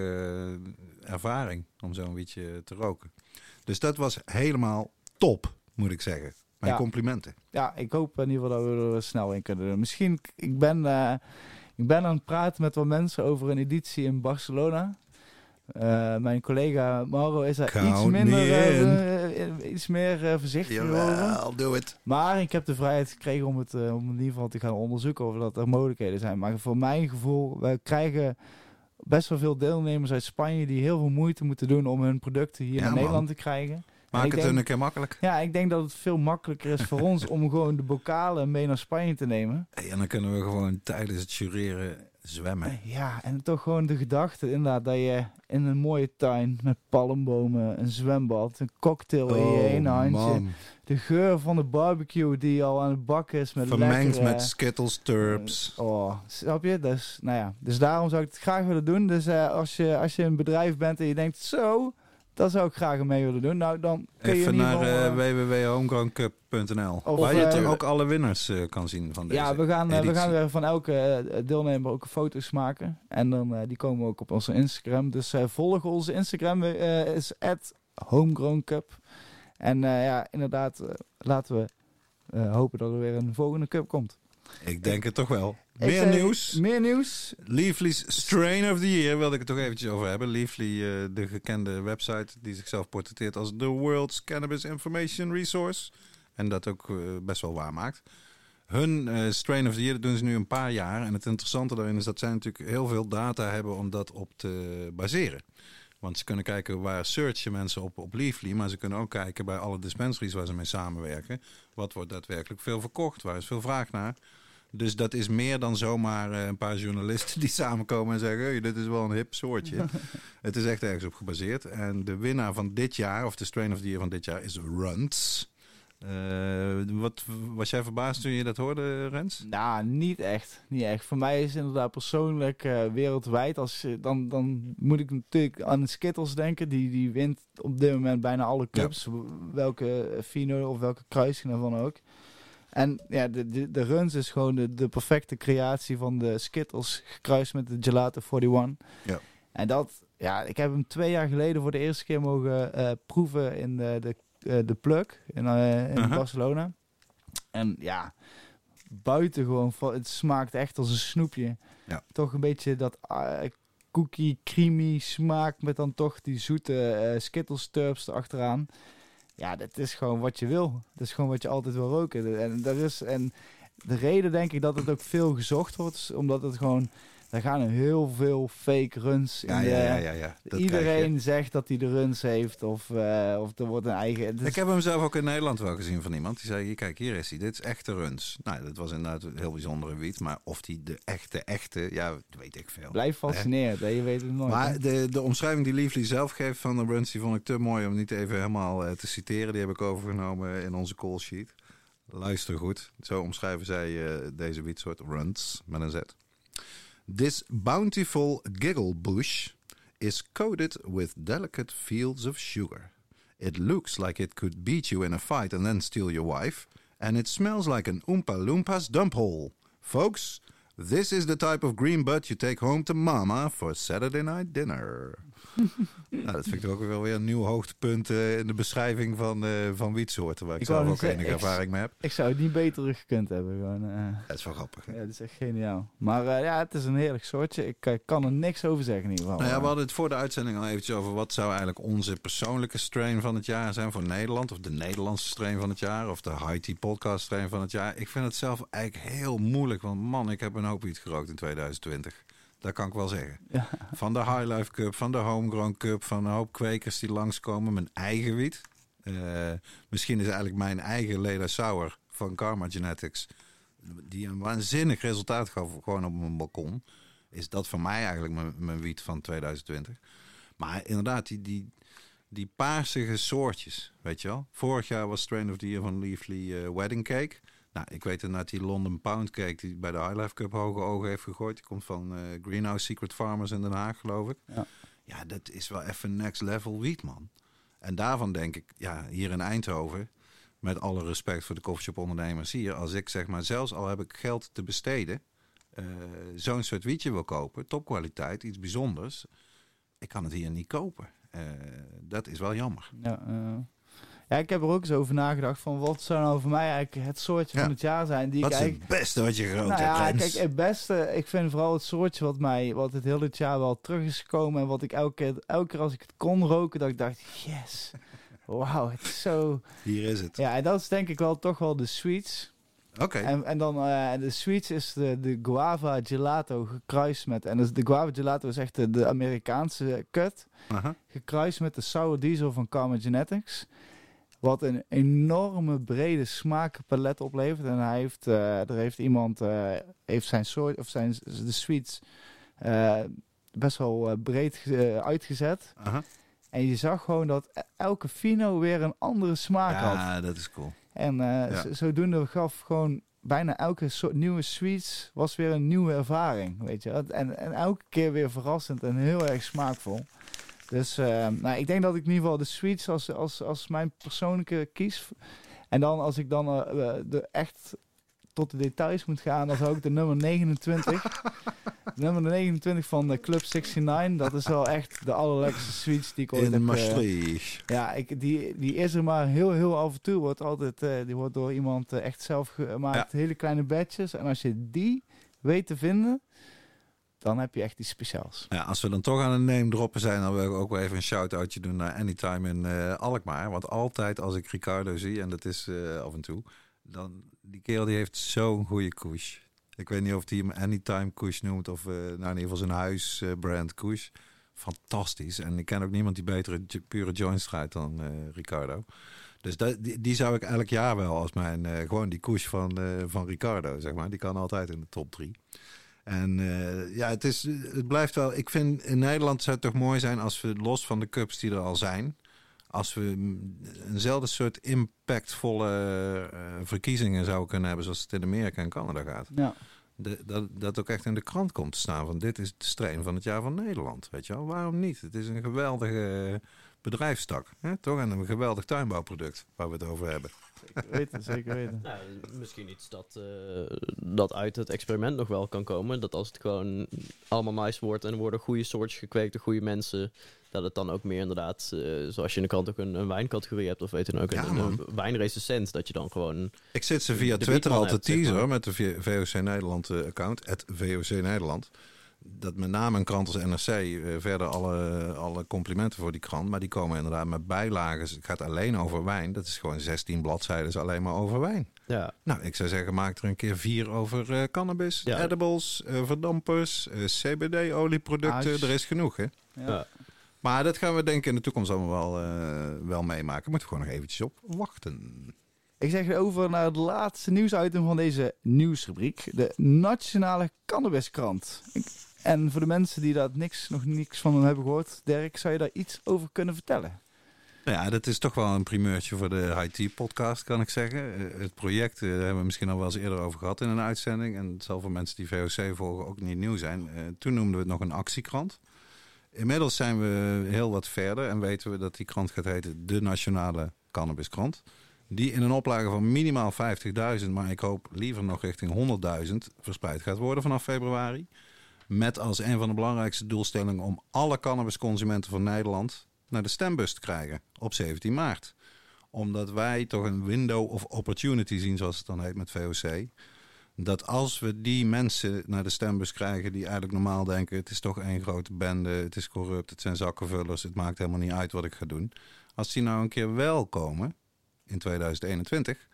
eh, ervaring om zo'n wietje te roken. Dus dat was helemaal top, moet ik zeggen. Mijn Ja. complimenten. ja, ik hoop in ieder geval dat we er snel in kunnen doen. Misschien, ik ben, eh, ik ben aan het praten met wat mensen over een editie in Barcelona. Eh, mijn collega Mauro is daar Count iets minder, me eh, eh, iets meer eh, voorzichtig over. Jawel, doe het. Maar ik heb de vrijheid gekregen om het om in ieder geval te gaan onderzoeken of dat er mogelijkheden zijn. Maar voor mijn gevoel, we krijgen best wel veel deelnemers uit Spanje die heel veel moeite moeten doen om hun producten hier Ja, man. Nederland te krijgen. Maak het hun een keer makkelijk. Ja, ik denk dat het veel makkelijker is voor ons om gewoon de bokalen mee naar Spanje te nemen. Hey, en dan kunnen we gewoon tijdens het jureren zwemmen. Ja, en toch gewoon de gedachte inderdaad dat je in een mooie tuin met palmbomen, een zwembad, een cocktail in je ene handje. Oh, man. De geur van de barbecue die al aan het bakken is met Vermengd lekkere- met Skittles, Turps. Oh, snap je? Dus, nou ja, dus daarom zou ik het graag willen doen. Dus eh, als, je, als je een bedrijf bent en je denkt, zo, dat zou ik graag mee willen doen. Nou, dan kun je Even ieder naar eh, eh, www.homegrowncup.nl Waar je eh, toch ook alle winnaars eh, kan zien van deze ja, we gaan, eh, we gaan weer van elke eh, deelnemer ook foto's maken. En dan, eh, die komen ook op onze Instagram. Dus eh, volg onze Instagram, eh is @homegrowncup. En eh, ja, inderdaad, eh, laten we eh, hopen dat er weer een volgende cup komt. Ik denk het toch wel. Ik Meer zei- nieuws. Meer nieuws. Leafly's Strain of the Year wilde ik het toch eventjes over hebben. Leafly, eh, de gekende website die zichzelf portretteert als The World's Cannabis Information Resource. En dat ook eh, best wel waar maakt. Hun eh, Strain of the Year dat doen ze nu een paar jaar. En het interessante daarin is dat zij natuurlijk heel veel data hebben om dat op te baseren. Want ze kunnen kijken waar searchen mensen op, op Leafly. Maar ze kunnen ook kijken bij alle dispensaries waar ze mee samenwerken. Wat wordt daadwerkelijk veel verkocht? Waar is veel vraag naar? Dus dat is meer dan zomaar eh, een paar journalisten die samenkomen en zeggen: hey, dit is wel een hip soortje. het is echt ergens op gebaseerd. En de winnaar van dit jaar, of de strain of the year van dit jaar, is Runs. Eh, wat, was jij verbaasd toen je dat hoorde, Rens? Nou, niet echt. Niet echt. Voor mij is het inderdaad persoonlijk eh, wereldwijd. Als, dan, dan moet ik natuurlijk aan de Skittles denken. Die, die wint op dit moment bijna alle clubs. Welke Fino of welke kruising daarvan ook. En ja, de, de, de runs is gewoon de, de perfecte creatie van de Skittles gekruist met de Gelato 41. Ja. En dat, ja, ik heb hem twee jaar geleden voor de eerste keer mogen eh, proeven in de, de, eh, de Plug in, eh, in Uh-huh. Barcelona. En ja, buiten gewoon, het smaakt echt als een snoepje. Ja. Toch een beetje dat eh, cookie creamy smaak met dan toch die zoete eh Skittles turps erachteraan. Ja, dat is gewoon wat je wil. Dat is gewoon wat je altijd wil roken. En, dat is, en de reden denk ik dat het ook veel gezocht wordt, is omdat het gewoon... Er gaan heel veel fake runs in Ja, de- ja, ja, ja. Iedereen zegt dat hij de runs heeft of, eh, of er wordt een eigen... Ik heb hem zelf ook in Nederland wel gezien van iemand. Die zei, kijk, hier is hij. Dit is echte runs. Nou, dat was inderdaad een heel bijzondere wiet. Maar of die de echte, echte, ja, dat weet ik veel. Blijf fascinerend, hè? je weet het nooit. hè? Maar de, de omschrijving die Leafly zelf geeft van de runs, die vond ik te mooi om niet even helemaal eh, te citeren. Die heb ik overgenomen in onze call sheet. Luister goed. Zo omschrijven zij eh, deze wietsoort runs met een Z. This bountiful giggle bush is coated with delicate fields of sugar. It looks like it could beat you in a fight and then steal your wife. And it smells like an Oompa Loompas dump hole. Folks, this is the type of green bud you take home to mama for Saturday night dinner. nou, dat vind ik ook wel weer een nieuw hoogtepunt in de beschrijving van, eh, van wietsoorten, waar ik, Ik zelf ook enige ervaring mee heb. Ik zou het niet beter gekund hebben. Gewoon, eh. Dat is wel grappig. hè? ja, dat is echt geniaal. Maar eh, ja, het is een heerlijk soortje. Ik kan er niks over zeggen in ieder geval. Nou ja, we hadden het voor de uitzending al eventjes over wat zou eigenlijk onze persoonlijke strain van het jaar zijn voor Nederland. Of de Nederlandse strain van het jaar. Of de Haiti podcast strain van het jaar. Ik vind het zelf eigenlijk heel moeilijk. Want man, ik heb een hoop wiet gerookt in 2020. Dat kan ik wel zeggen. Ja. Van de High Life Cup, van de Homegrown Cup, van een hoop kwekers die langskomen. Mijn eigen wiet. Eh, misschien is eigenlijk mijn eigen Leda Sour van Karma Genetics. Die een waanzinnig resultaat gaf gewoon op mijn balkon. Is dat voor mij eigenlijk mijn, mijn wiet van 2020. Maar inderdaad, die, die, die paarsige soortjes, weet je wel. Vorig jaar was Strain of the Year van Leafly eh, Wedding Cake. Nou, ik weet inderdaad die London Pound Cake die bij de High Life Cup hoge ogen heeft gegooid. Die komt van eh, Greenhouse Secret Farmers in Den Haag, geloof ik. Ja. ja, dat is wel even next level wiet, man. En daarvan denk ik, ja, hier in Eindhoven, met alle respect voor de coffeeshop ondernemers hier, als ik zeg maar, zelfs al heb ik geld te besteden, eh, zo'n soort wietje wil kopen, topkwaliteit, iets bijzonders, ik kan het hier niet kopen. Eh, dat is wel jammer. Ja. Ja, ik heb er ook eens over nagedacht van wat zou nou voor mij eigenlijk het soortje Ja. van het jaar zijn die Wat ik is eigenlijk... het beste wat je gerookt Nou hebt, ja, kijk, het beste, ik vind vooral het soortje wat mij, wat het hele jaar wel terug is gekomen en wat ik elke keer, elke keer als ik het kon roken, dat ik dacht, yes, wauw, het is zo... Hier is het. Ja, en dat is denk ik wel toch wel de sweets. Oké. En, en dan eh, de sweets is de, de guava gelato gekruist met, en dus de guava gelato is echt de, de Amerikaanse cut, Aha. gekruist met de sour diesel van Karma Genetics. Wat een enorme brede smaakpalet oplevert. En hij heeft, eh, er heeft iemand eh, heeft zijn soort of zijn de sweets eh, best wel breed ge- uitgezet. En je zag gewoon dat e- elke fino weer een andere smaak had. Ja, dat is cool. En Ja. zodoende gaf gewoon bijna elke soort nieuwe sweets was weer een nieuwe ervaring, weet je. En, en elke keer weer verrassend en heel erg smaakvol. Dus eh, nou, ik denk dat ik in ieder geval de sweets als, als, als mijn persoonlijke kies. En dan als ik dan eh, eh, de echt tot de details moet gaan, dan zou ik de nummer 29. de nummer 29 van de Club 69. Dat is wel echt de allerlekkerste sweets die ik ooit In heb. eh, Maastricht. ja, ik, die, die is er maar heel, heel af en toe. Wordt altijd, die wordt door iemand echt zelf gemaakt. Hele kleine batches. En als je die weet te vinden, dan heb je echt iets speciaals. Ja, als we dan toch aan het name droppen zijn, dan wil ik ook wel even een shout-outje doen naar Anytime in eh, Alkmaar. Want altijd als ik Ricardo zie, en dat is eh, af en toe, dan die kerel die heeft zo'n goede koers. Ik weet niet of hij hem Anytime koers noemt of eh, nou in ieder geval zijn huisbrand koers. Fantastisch. En ik ken ook niemand die betere pure joints draait dan Ricardo. Dus dat, die, zou ik elk jaar wel als mijn, gewoon die koers van, van Ricardo, zeg maar. Die kan altijd in de top drie. En eh, ja, het, is, het blijft wel. Ik vind in Nederland zou het toch mooi zijn als we los van de cups die er al zijn. Als we eenzelfde soort impactvolle eh, verkiezingen zouden kunnen hebben. zoals het in Amerika en Canada gaat. Ja. De, dat, dat ook echt in de krant komt te staan. van dit is de strain van het jaar van Nederland. Weet je wel, waarom niet? Het is een geweldige bedrijfstak. Hè? Toch? En een geweldig tuinbouwproduct waar we het over hebben. Zeker weten, zeker weten. Nou, misschien iets dat, eh, dat uit het experiment nog wel kan komen. Dat als het gewoon allemaal nice wordt en er worden goede soortjes gekweekt door goede mensen, dat het dan ook meer inderdaad, eh, zoals je in de krant ook een, een wijncategorie hebt of weet je dan ook, Ja, een, een wijnrecensent, dat je dan gewoon... Ik zit ze via de Twitter al te teasen hoor, met de VOC Nederland eh, account, het VOC Nederland. Dat met name een krant als NRC, eh, verder alle, alle complimenten voor die krant. Maar die komen inderdaad met bijlagen. Het gaat alleen over wijn. Dat is gewoon 16 bladzijden alleen maar over wijn. Ja, Nou, ik zou zeggen, maak er een keer vier over eh, cannabis, Ja. edibles, eh, verdampers, eh, CBD-olieproducten. Er is genoeg, hè? Ja. ja. Maar dat gaan we denk ik in de toekomst allemaal wel, eh, wel meemaken. Moeten we gewoon nog eventjes op wachten. Ik zeg over naar het laatste nieuwsitem van deze nieuwsrubriek. De Nationale Cannabiskrant. Ik- En voor de mensen die daar niks, nog niks van hebben gehoord, Dirk, zou je daar iets over kunnen vertellen? Nou ja, dat is toch wel een primeurtje voor de IT-podcast, kan ik zeggen. Eh, het project eh, hebben we misschien al wel eens eerder over gehad in een uitzending. En het zal voor mensen die VOC volgen ook niet nieuw zijn. Eh, toen noemden we het nog een actiekrant. Inmiddels zijn we heel wat verder en weten we dat die krant gaat heten de Nationale Cannabiskrant. Die in een oplage van minimaal 50.000, maar ik hoop liever nog richting 100.000 verspreid gaat worden vanaf februari. Met als een van de belangrijkste doelstellingen om alle cannabisconsumenten van Nederland naar de stembus te krijgen op 17 maart. Omdat wij toch een window of opportunity zien, zoals het dan heet met VOC. Dat als we die mensen naar de stembus krijgen die eigenlijk normaal denken... het is toch één grote bende, het is corrupt, het zijn zakkenvullers... het maakt helemaal niet uit wat ik ga doen. Als die nou een keer wel komen in 2021...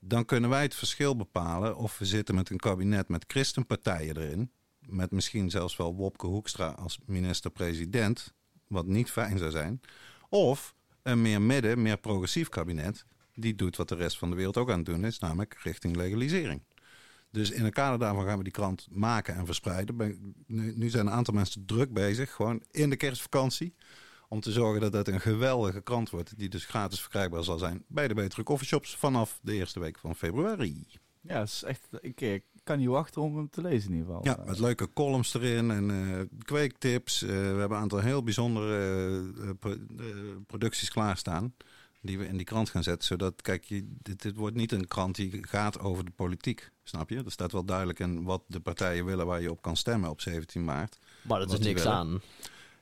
dan kunnen wij het verschil bepalen of we zitten met een kabinet met christenpartijen erin... met misschien zelfs wel Wopke Hoekstra als minister-president... wat niet fijn zou zijn... of een meer midden, meer progressief kabinet... die doet wat de rest van de wereld ook aan het doen is... namelijk richting legalisering. Dus in het kader daarvan gaan we die krant maken en verspreiden. Nu, zijn een aantal mensen druk bezig, gewoon in de kerstvakantie. Om te zorgen dat dat een geweldige krant wordt. Die dus gratis verkrijgbaar zal zijn bij de betere coffeeshops vanaf de eerste week van februari. Ja, het is echt, ik, ik kan niet wachten om hem te lezen in ieder geval. Ja, met leuke columns erin en eh, kweektips. Eh, we hebben een aantal heel bijzondere eh, pro- producties klaarstaan. Die we in die krant gaan zetten. Zodat, kijk, je, dit, dit wordt niet een krant die gaat over de politiek. Snap je? Er staat wel duidelijk in wat de partijen willen waar je op kan stemmen op 17 maart. Maar dat is niks willen. aan.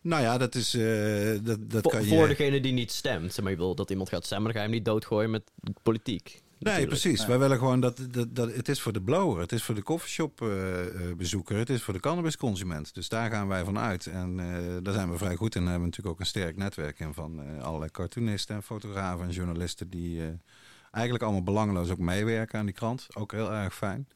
Nou ja, dat is. eh, dat, dat Voor, kan je. voor degene die niet stemt. Zeg maar, je wil dat iemand gaat stemmen, dan ga je hem niet doodgooien met politiek. Nee, precies. Wij willen gewoon dat, dat, dat. Het is voor de blower, het is voor de coffeeshop eh, eh, bezoeker, het is voor de cannabisconsument. Dus daar gaan wij van uit. En eh, daar zijn we vrij goed in. Daar hebben we natuurlijk ook een sterk netwerk in van eh, allerlei cartoonisten en fotografen en journalisten die eigenlijk allemaal belangeloos ook meewerken aan die krant. Ook heel erg fijn.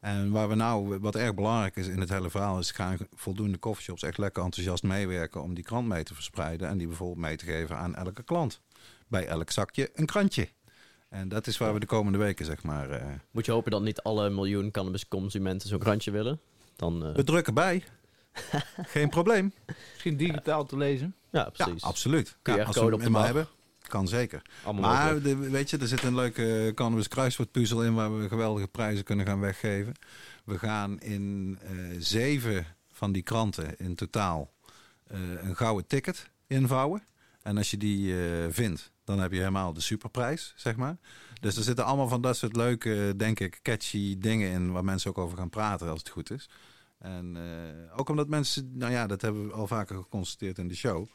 En waar we nou, wat erg belangrijk is in het hele verhaal, is gaan voldoende coffeeshops echt lekker enthousiast meewerken om die krant mee te verspreiden. En die bijvoorbeeld mee te geven aan elke klant. Bij elk zakje een krantje. En dat is waar we de komende weken, zeg maar. eh, Moet je hopen dat niet alle miljoen cannabisconsumenten zo'n krantje willen. Dan, eh, we drukken bij. Geen probleem. Misschien digitaal te lezen. ja, Ja, precies. absoluut. QR Ja, als we hem bar. hebben, kan zeker. Allemaal Maar de, weet je, er zit een leuke cannabis kruiswoordpuzzel in waar we geweldige prijzen kunnen gaan weggeven. We gaan in eh, zeven van die kranten in totaal eh, een gouden ticket invouwen. En als je die eh, vindt, dan heb je helemaal de superprijs, zeg maar. Dus er zitten allemaal van dat soort leuke, denk ik, catchy dingen in waar mensen ook over gaan praten als het goed is. En eh, ook omdat mensen, nou ja, dat hebben we al vaker geconstateerd in de show.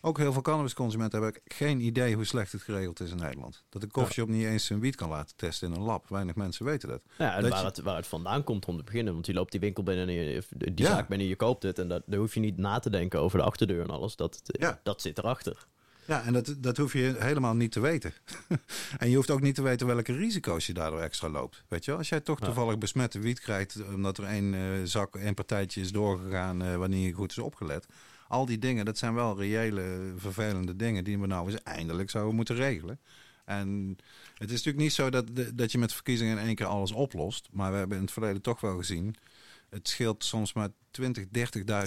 Ook heel veel cannabisconsumenten hebben geen idee hoe slecht het geregeld is in Nederland. Dat een koffieshop niet eens zijn wiet kan laten testen in een lab. Weinig mensen weten dat. Ja, en dat waar, je- het, waar het vandaan komt om te beginnen. Want je loopt die winkel binnen, en je, die Ja. zaak binnen, je koopt het. En dat, daar hoef je niet na te denken over de achterdeur en alles. Dat, Ja. dat zit erachter. Ja, en dat, dat hoef je helemaal niet te weten. en je hoeft ook niet te weten welke risico's je daardoor extra loopt. Weet je wel? Als jij toch toevallig besmette wiet krijgt... omdat er één eh, zak, één partijtje is doorgegaan... eh, wanneer je goed is opgelet. Al die dingen, dat zijn wel reële, vervelende dingen... die we nou eens eindelijk zouden moeten regelen. En het is natuurlijk niet zo dat, dat je met verkiezingen in één keer alles oplost. Maar we hebben in het verleden toch wel gezien... het scheelt soms maar 20,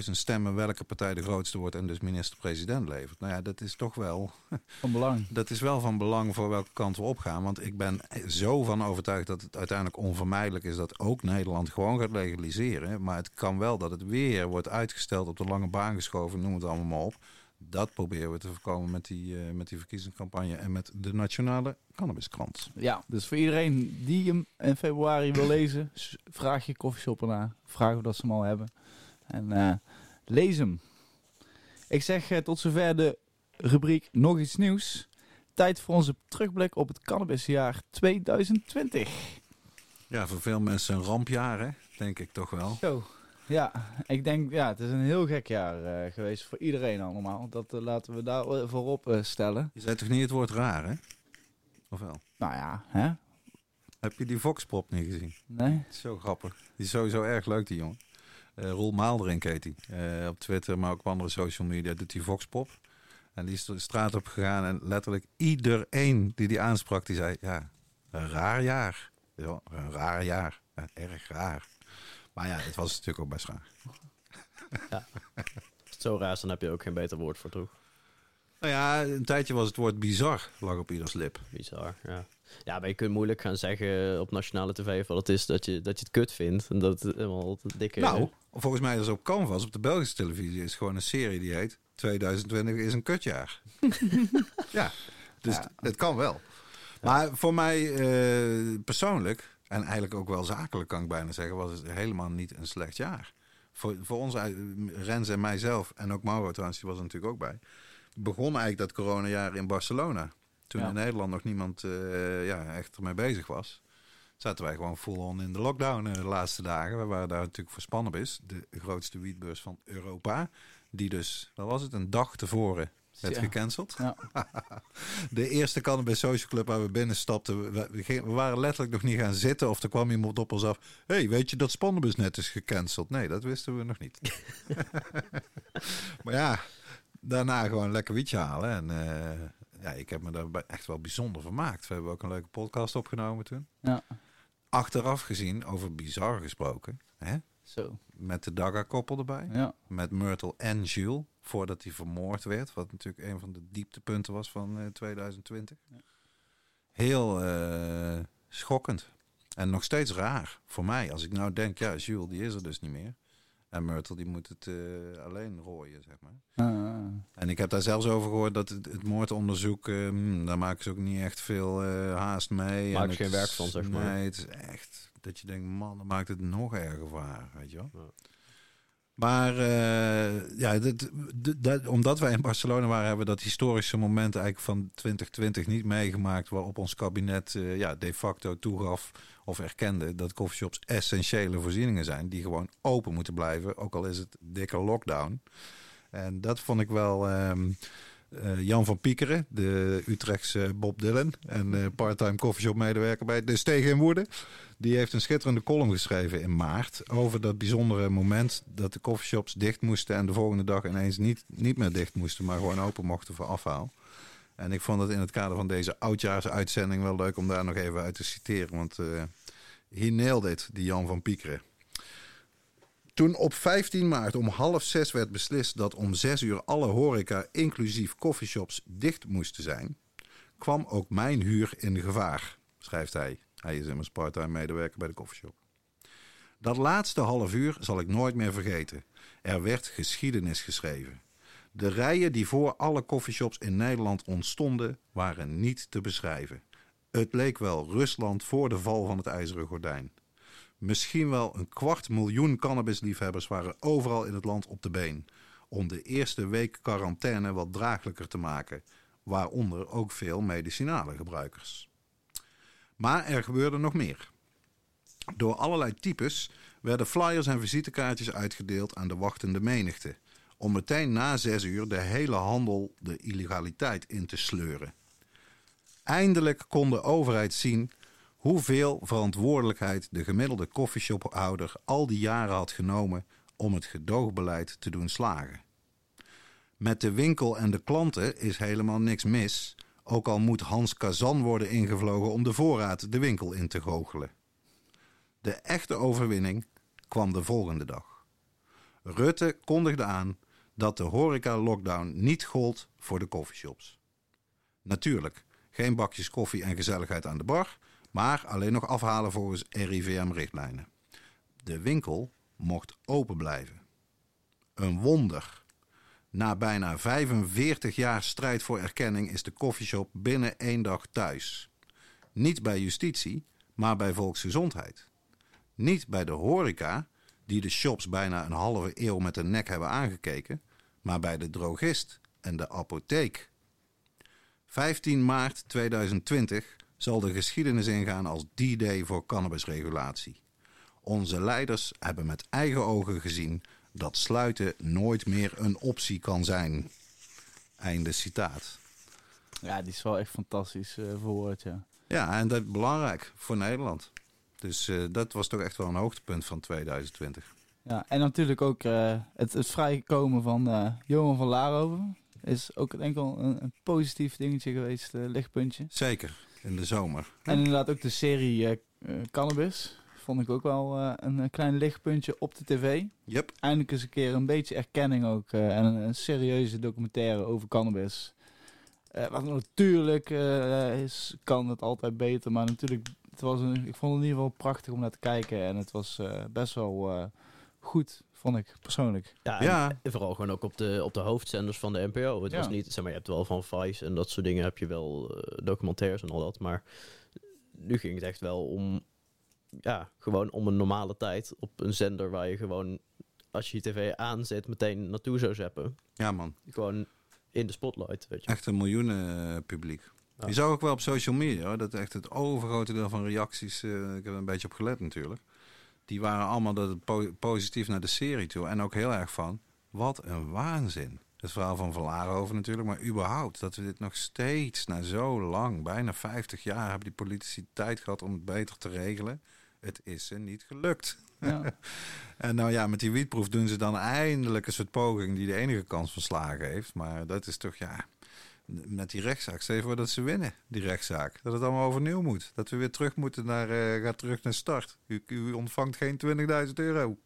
30.000 stemmen... welke partij de grootste wordt en dus minister-president levert. Nou ja, dat is toch wel... Van belang. Dat is wel van belang voor welke kant we opgaan. Want ik ben zo van overtuigd dat het uiteindelijk onvermijdelijk is dat ook Nederland gewoon gaat legaliseren. Maar het kan wel dat het weer wordt uitgesteld, op de lange baan geschoven, noem het allemaal maar op. Dat proberen we te voorkomen met die, eh, met die verkiezingscampagne en met de Nationale Cannabiskrant. Ja, dus voor iedereen die hem in februari wil lezen, vraag je koffieshop ernaar. Vraag of dat ze hem al hebben. En eh, lees hem. Ik zeg eh, tot zover de rubriek Nog iets nieuws. Tijd voor onze terugblik op het cannabisjaar 2020. Ja, voor veel mensen een rampjaar, hè? denk ik toch wel. Zo. Ja, ik denk, ja, het is een heel gek jaar eh, geweest voor iedereen allemaal. Dat eh, laten we daar voorop eh, stellen. Je zei toch niet het woord raar, hè? Of wel? Nou ja, hè? Heb je die Voxpop niet gezien? Nee? Zo grappig. Die is sowieso erg leuk, die jongen. Roel Maalderink heet hij. Op Twitter, maar ook op andere social media doet hij Voxpop. En die is de straat op gegaan en letterlijk iedereen die die aansprak, die zei... Ja, een raar jaar. Ja, een raar jaar. Ja, erg raar. Maar ja, het was natuurlijk ook best raar. Het zo raar dan heb je ook geen beter woord voor toch? Nou ja, een tijdje was het woord bizar, lag op ieders lip. Bizar, ja. Ja, maar je kunt moeilijk gaan zeggen op nationale tv wat het is dat je, dat je het kut vindt. En dat het helemaal dikke... Nou, volgens mij is op Canvas, op de Belgische televisie, is gewoon een serie die heet 2020 is een kutjaar. ja, dus Ja. het kan wel. Maar voor mij eh, persoonlijk, en eigenlijk ook wel zakelijk kan ik bijna zeggen, was het helemaal niet een slecht jaar. Voor, voor ons, eh, Rens en mijzelf, en ook Mauro trouwens, die was er natuurlijk ook bij, begon eigenlijk dat coronajaar in Barcelona. Toen Ja. in Nederland nog niemand eh, ja, echt ermee bezig was zaten wij gewoon full-on in de lockdown eh, de laatste dagen. We waren daar natuurlijk voor Spannabis, de grootste wietbeurs van Europa. Die dus, wat was het, een dag tevoren werd Ja. gecanceld. Ja. De eerste Cannabis Social Club waar we binnenstapten, we, waren letterlijk nog niet gaan zitten of er kwam iemand op ons af. hey, weet je dat Spannabis net is gecanceld? Nee, dat wisten we nog niet. maar ja, daarna gewoon lekker wietje halen. En eh, ja, ik heb me daar echt wel bijzonder vermaakt. We hebben ook een leuke podcast opgenomen toen. Ja. Achteraf gezien, over bizar gesproken, hè? Zo. met de Daga-koppel erbij. Ja. Met Myrtle en Jules, voordat hij vermoord werd. Wat natuurlijk een van de dieptepunten was van eh, 2020. Heel eh, schokkend. En nog steeds raar voor mij. Als ik nou denk, ja, Jules die is er dus niet meer. En Myrtle die moet het eh, alleen rooien, zeg maar. Ah, En ik heb daar zelfs over gehoord dat het, het moordonderzoek, eh, hmm, daar maken ze ook niet echt veel eh, haast mee. Het geen werk van, zeg maar. Nee, het is echt dat je denkt, man, dan maakt het nog erger haar, weet je wel. Ja. Maar eh, ja, omdat wij in Barcelona waren, hebben we dat historische moment eigenlijk van 2020 niet meegemaakt. Waarop ons kabinet eh, ja, de facto toegaf of erkende dat coffeeshops essentiële voorzieningen zijn. Die gewoon open moeten blijven, ook al is het dikke lockdown. En dat vond ik wel. ehm, eh, Jan van Piekeren, de Utrechtse Bob Dylan en eh parttime coffeeshop medewerker bij De Steeg in Woerden. Die heeft een schitterende column geschreven in maart over dat bijzondere moment dat de coffeeshops dicht moesten en de volgende dag ineens niet, niet meer dicht moesten, maar gewoon open mochten voor afhaal. En ik vond het in het kader van deze oudjaarsuitzending wel leuk om daar nog even uit te citeren, want eh he nailed it, die Jan van Piekeren. Toen op 15 maart om half zes werd beslist dat om zes uur alle horeca, inclusief coffeeshops, dicht moesten zijn, kwam ook mijn huur in gevaar, schrijft hij. Hij is immers parttime medewerker bij de coffeeshop. Dat laatste half uur zal ik nooit meer vergeten. Er werd geschiedenis geschreven. De rijen die voor alle coffeeshops in Nederland ontstonden, waren niet te beschrijven. Het leek wel Rusland voor de val van het ijzeren gordijn. Misschien wel een kwart miljoen cannabisliefhebbers waren overal in het land op de been. Om de eerste week quarantaine wat draaglijker te maken. Waaronder ook veel medicinale gebruikers. Maar er gebeurde nog meer. Door allerlei types werden flyers en visitekaartjes uitgedeeld aan de wachtende menigte. Om meteen na zes uur de hele handel de illegaliteit in te sleuren. Eindelijk kon de overheid zien hoeveel verantwoordelijkheid de gemiddelde koffieshophouder al die jaren had genomen om het gedoogbeleid te doen slagen. Met de winkel en de klanten is helemaal niks mis, ook al moet Hans Kazan worden ingevlogen om de voorraad de winkel in te goochelen. De echte overwinning kwam de volgende dag. Rutte kondigde aan dat de horeca-lockdown niet gold voor de koffieshops. Natuurlijk, geen bakjes koffie en gezelligheid aan de bar, maar alleen nog afhalen volgens RIVM-richtlijnen. De winkel mocht open blijven. Een wonder. Na bijna 45 jaar strijd voor erkenning is de koffieshop binnen één dag thuis. Niet bij justitie, maar bij volksgezondheid. Niet bij de horeca, die de shops bijna een halve eeuw met de nek hebben aangekeken, maar bij de drogist en de apotheek. 15 maart 2020 zal de geschiedenis ingaan als D-Day voor cannabisregulatie. Onze leiders hebben met eigen ogen gezien dat sluiten nooit meer een optie kan zijn. Einde citaat. Ja, die is wel echt fantastisch uh, verwoord, ja. Ja, en dat is belangrijk voor Nederland. Dus uh, dat was toch echt wel een hoogtepunt van 2020. Ja, en natuurlijk ook uh, het, het vrijkomen van Johan van Laarhoven. Is ook denk ik wel een, een positief dingetje geweest, lichtpuntje. Zeker, in de zomer. En inderdaad ook de serie Cannabis vond ik ook wel uh, een klein lichtpuntje op de tv. Yep. Eindelijk eens een keer een beetje erkenning ook. Uh, en een, een, serieuze documentaire over cannabis. Uh, wat natuurlijk is, kan het altijd beter. Maar natuurlijk, het was een, ik vond het in ieder geval prachtig om naar te kijken. En het was best wel goed, vond ik persoonlijk. Ja, ja. En vooral gewoon ook op de, op de hoofdzenders van de NPO. Het ja. was niet, zeg maar, je hebt wel van Vice en dat soort dingen heb je wel documentaires en al dat. Maar nu ging het echt wel om ja, gewoon om een normale tijd op een zender waar je gewoon, als je je tv aanzet, meteen naartoe zou zeppen. Ja, man. Gewoon in de spotlight, weet je. Echt een miljoenen uh, publiek. Ja. Je zag ook wel op social media hoor, dat echt het overgrote deel van reacties, uh, ik heb er een beetje op gelet natuurlijk, die waren allemaal dat positief naar de serie toe. En ook heel erg van, wat een waanzin. Het verhaal van Valarenhoven natuurlijk, maar überhaupt dat we dit nog steeds na zo lang, bijna 50 jaar, hebben die politici tijd gehad om het beter te regelen. Het is ze niet gelukt. Ja. en nou ja, met die wietproef doen ze dan eindelijk een soort poging die de enige kans van slagen heeft. Maar dat is toch ja, met die rechtszaak. Stel je voor dat ze winnen, die rechtszaak. Dat het allemaal overnieuw moet. Dat we weer terug moeten naar, uh, gaat terug naar start. U, u ontvangt geen 20.000 euro.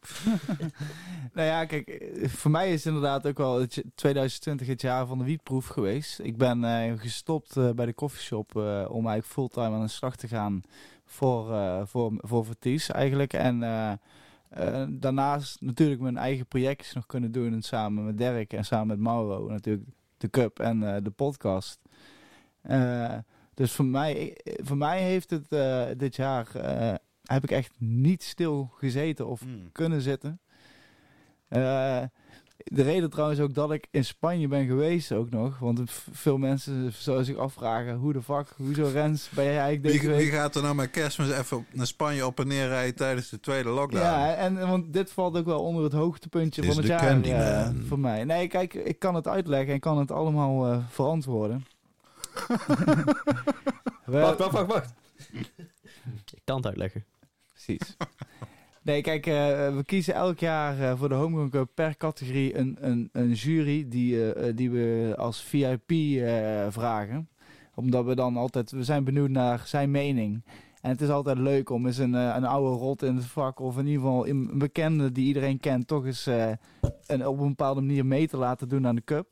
nou ja, kijk, voor mij is inderdaad ook wel 2020 het jaar van de wietproef geweest. Ik ben uh, gestopt uh, bij de koffieshop om eigenlijk fulltime aan de slag te gaan voor, uh, voor, voor Verties eigenlijk. En uh, uh, daarnaast natuurlijk mijn eigen projectjes nog kunnen doen. En samen met Dirk en samen met Mauro natuurlijk de Cup en de podcast. dus voor mij, voor mij heeft het dit jaar, heb ik echt niet stil gezeten of mm. kunnen zitten. De reden trouwens ook dat ik in Spanje ben geweest ook nog. Want veel mensen zouden zich afvragen... hoe de fuck, hoezo Rens ben jij eigenlijk deze wie, week... Wie gaat er nou met kerstmis even naar Spanje op en neer rijden tijdens de tweede lockdown? Ja, en want dit valt ook wel onder het hoogtepuntje van het jaar uh, voor mij. Nee, kijk, ik kan het uitleggen en kan het allemaal uh, verantwoorden. wacht, wacht, wacht, wacht. ik kan het uitleggen. Precies. Nee, kijk, uh, we kiezen elk jaar uh, voor de Homegrown Cup per categorie een, een, een jury die, uh, die we als VIP vragen. Omdat we dan altijd, we zijn benieuwd naar zijn mening. En het is altijd leuk om eens een, een oude rot in het vak, of in ieder geval een bekende die iedereen kent, toch eens een, op een bepaalde manier mee te laten doen aan de Cup.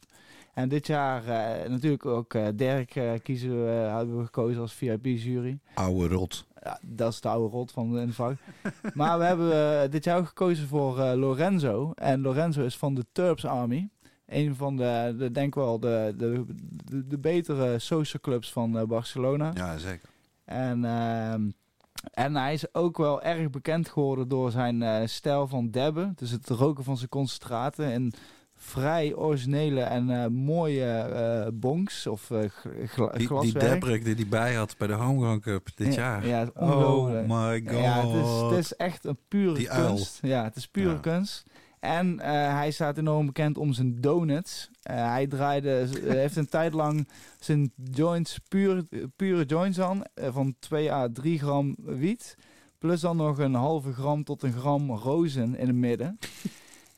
En dit jaar natuurlijk ook Dirk kiezen we, hebben we gekozen als VIP-jury. Oude rot. Ja, dat is de oude rot van de vak. maar we hebben uh, dit jaar gekozen voor uh, Lorenzo. En Lorenzo is van de Turps Army. Een van de, de denk wel, de, de, de, de betere social clubs van uh, Barcelona. Ja, zeker. En, ehm, en hij is ook wel erg bekend geworden door zijn stijl van debben. Dus het roken van zijn concentraten. En vrij originele en uh, mooie uh, bonks of uh, gla die, glaswerk. Die Debrek die hij bij had bij de Homegrown Cup dit ja, jaar. Ja, oh my god. Ja, het is, het is echt een pure die kunst. Uil. Ja, het is pure ja. kunst. En hij staat enorm bekend om zijn donuts. hij draaide, heeft een tijd lang zijn joints, pure, pure joints aan, van 2 à 3 gram wiet. Plus dan nog een halve gram tot een gram rozen in het midden.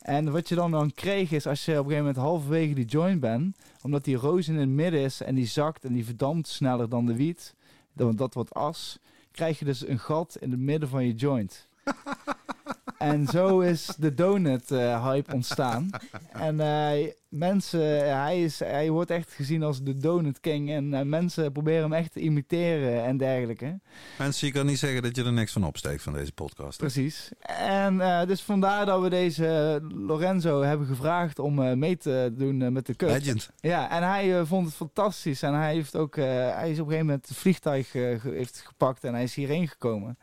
En wat je dan dan kreeg is als je op een gegeven moment halverwege die joint bent, omdat die roos in het midden is en die zakt en die verdampt sneller dan de wiet, want dat wordt as, krijg je dus een gat in het midden van je joint. En zo is de donut-hype ontstaan. En eh, mensen, hij, is, hij wordt echt gezien als de donut king. En eh, mensen proberen hem echt te imiteren en dergelijke. Mensen, je kan niet zeggen dat je er niks van opsteekt van deze podcast. hè? Precies. En eh, dus vandaar dat we deze Lorenzo hebben gevraagd om eh, mee te doen eh, met de cup. Legend. Ja, en hij eh, vond het fantastisch. En hij, heeft ook, eh, hij is op een gegeven moment het vliegtuig eh, heeft gepakt en hij is hierheen gekomen.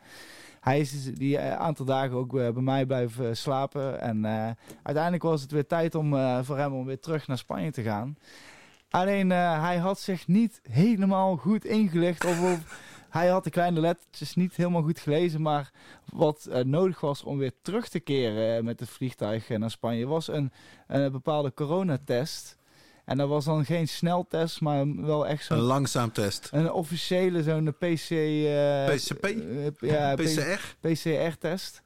Hij is dus die eh, aantal dagen ook eh, bij mij blijven slapen. En eh, uiteindelijk was het weer tijd om, eh, voor hem om weer terug naar Spanje te gaan. Alleen eh, hij had zich niet helemaal goed ingelicht. Of, hij had de kleine lettertjes niet helemaal goed gelezen. Maar wat eh, nodig was om weer terug te keren eh, met het vliegtuig eh, naar Spanje was een, een bepaalde coronatest. En dat was dan geen sneltest, maar wel echt Een zo'n langzaam test. een officiële zo'n PC... eh, PCP? eh, ja, PCR? PCR-test.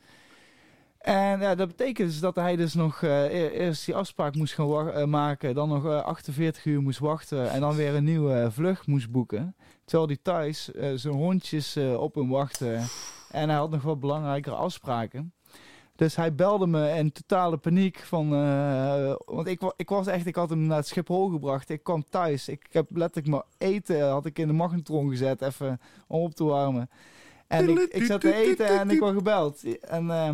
En ja, dat betekent dus dat hij dus nog eh, e- eerst die afspraak moest gaan maken, dan nog eh, 48 uur moest wachten en dan weer een nieuwe vlucht moest boeken. Terwijl hij thuis zijn hondjes op hem wachtte en hij had nog wat belangrijkere afspraken. Dus hij belde me in totale paniek van, eh, want ik, ik was echt, ik had hem naar het Schiphol gebracht. Ik kwam thuis, ik heb letterlijk mijn eten had ik in de magnetron gezet, even om op te warmen. En ik, ik zat te eten en ik word gebeld. En eh,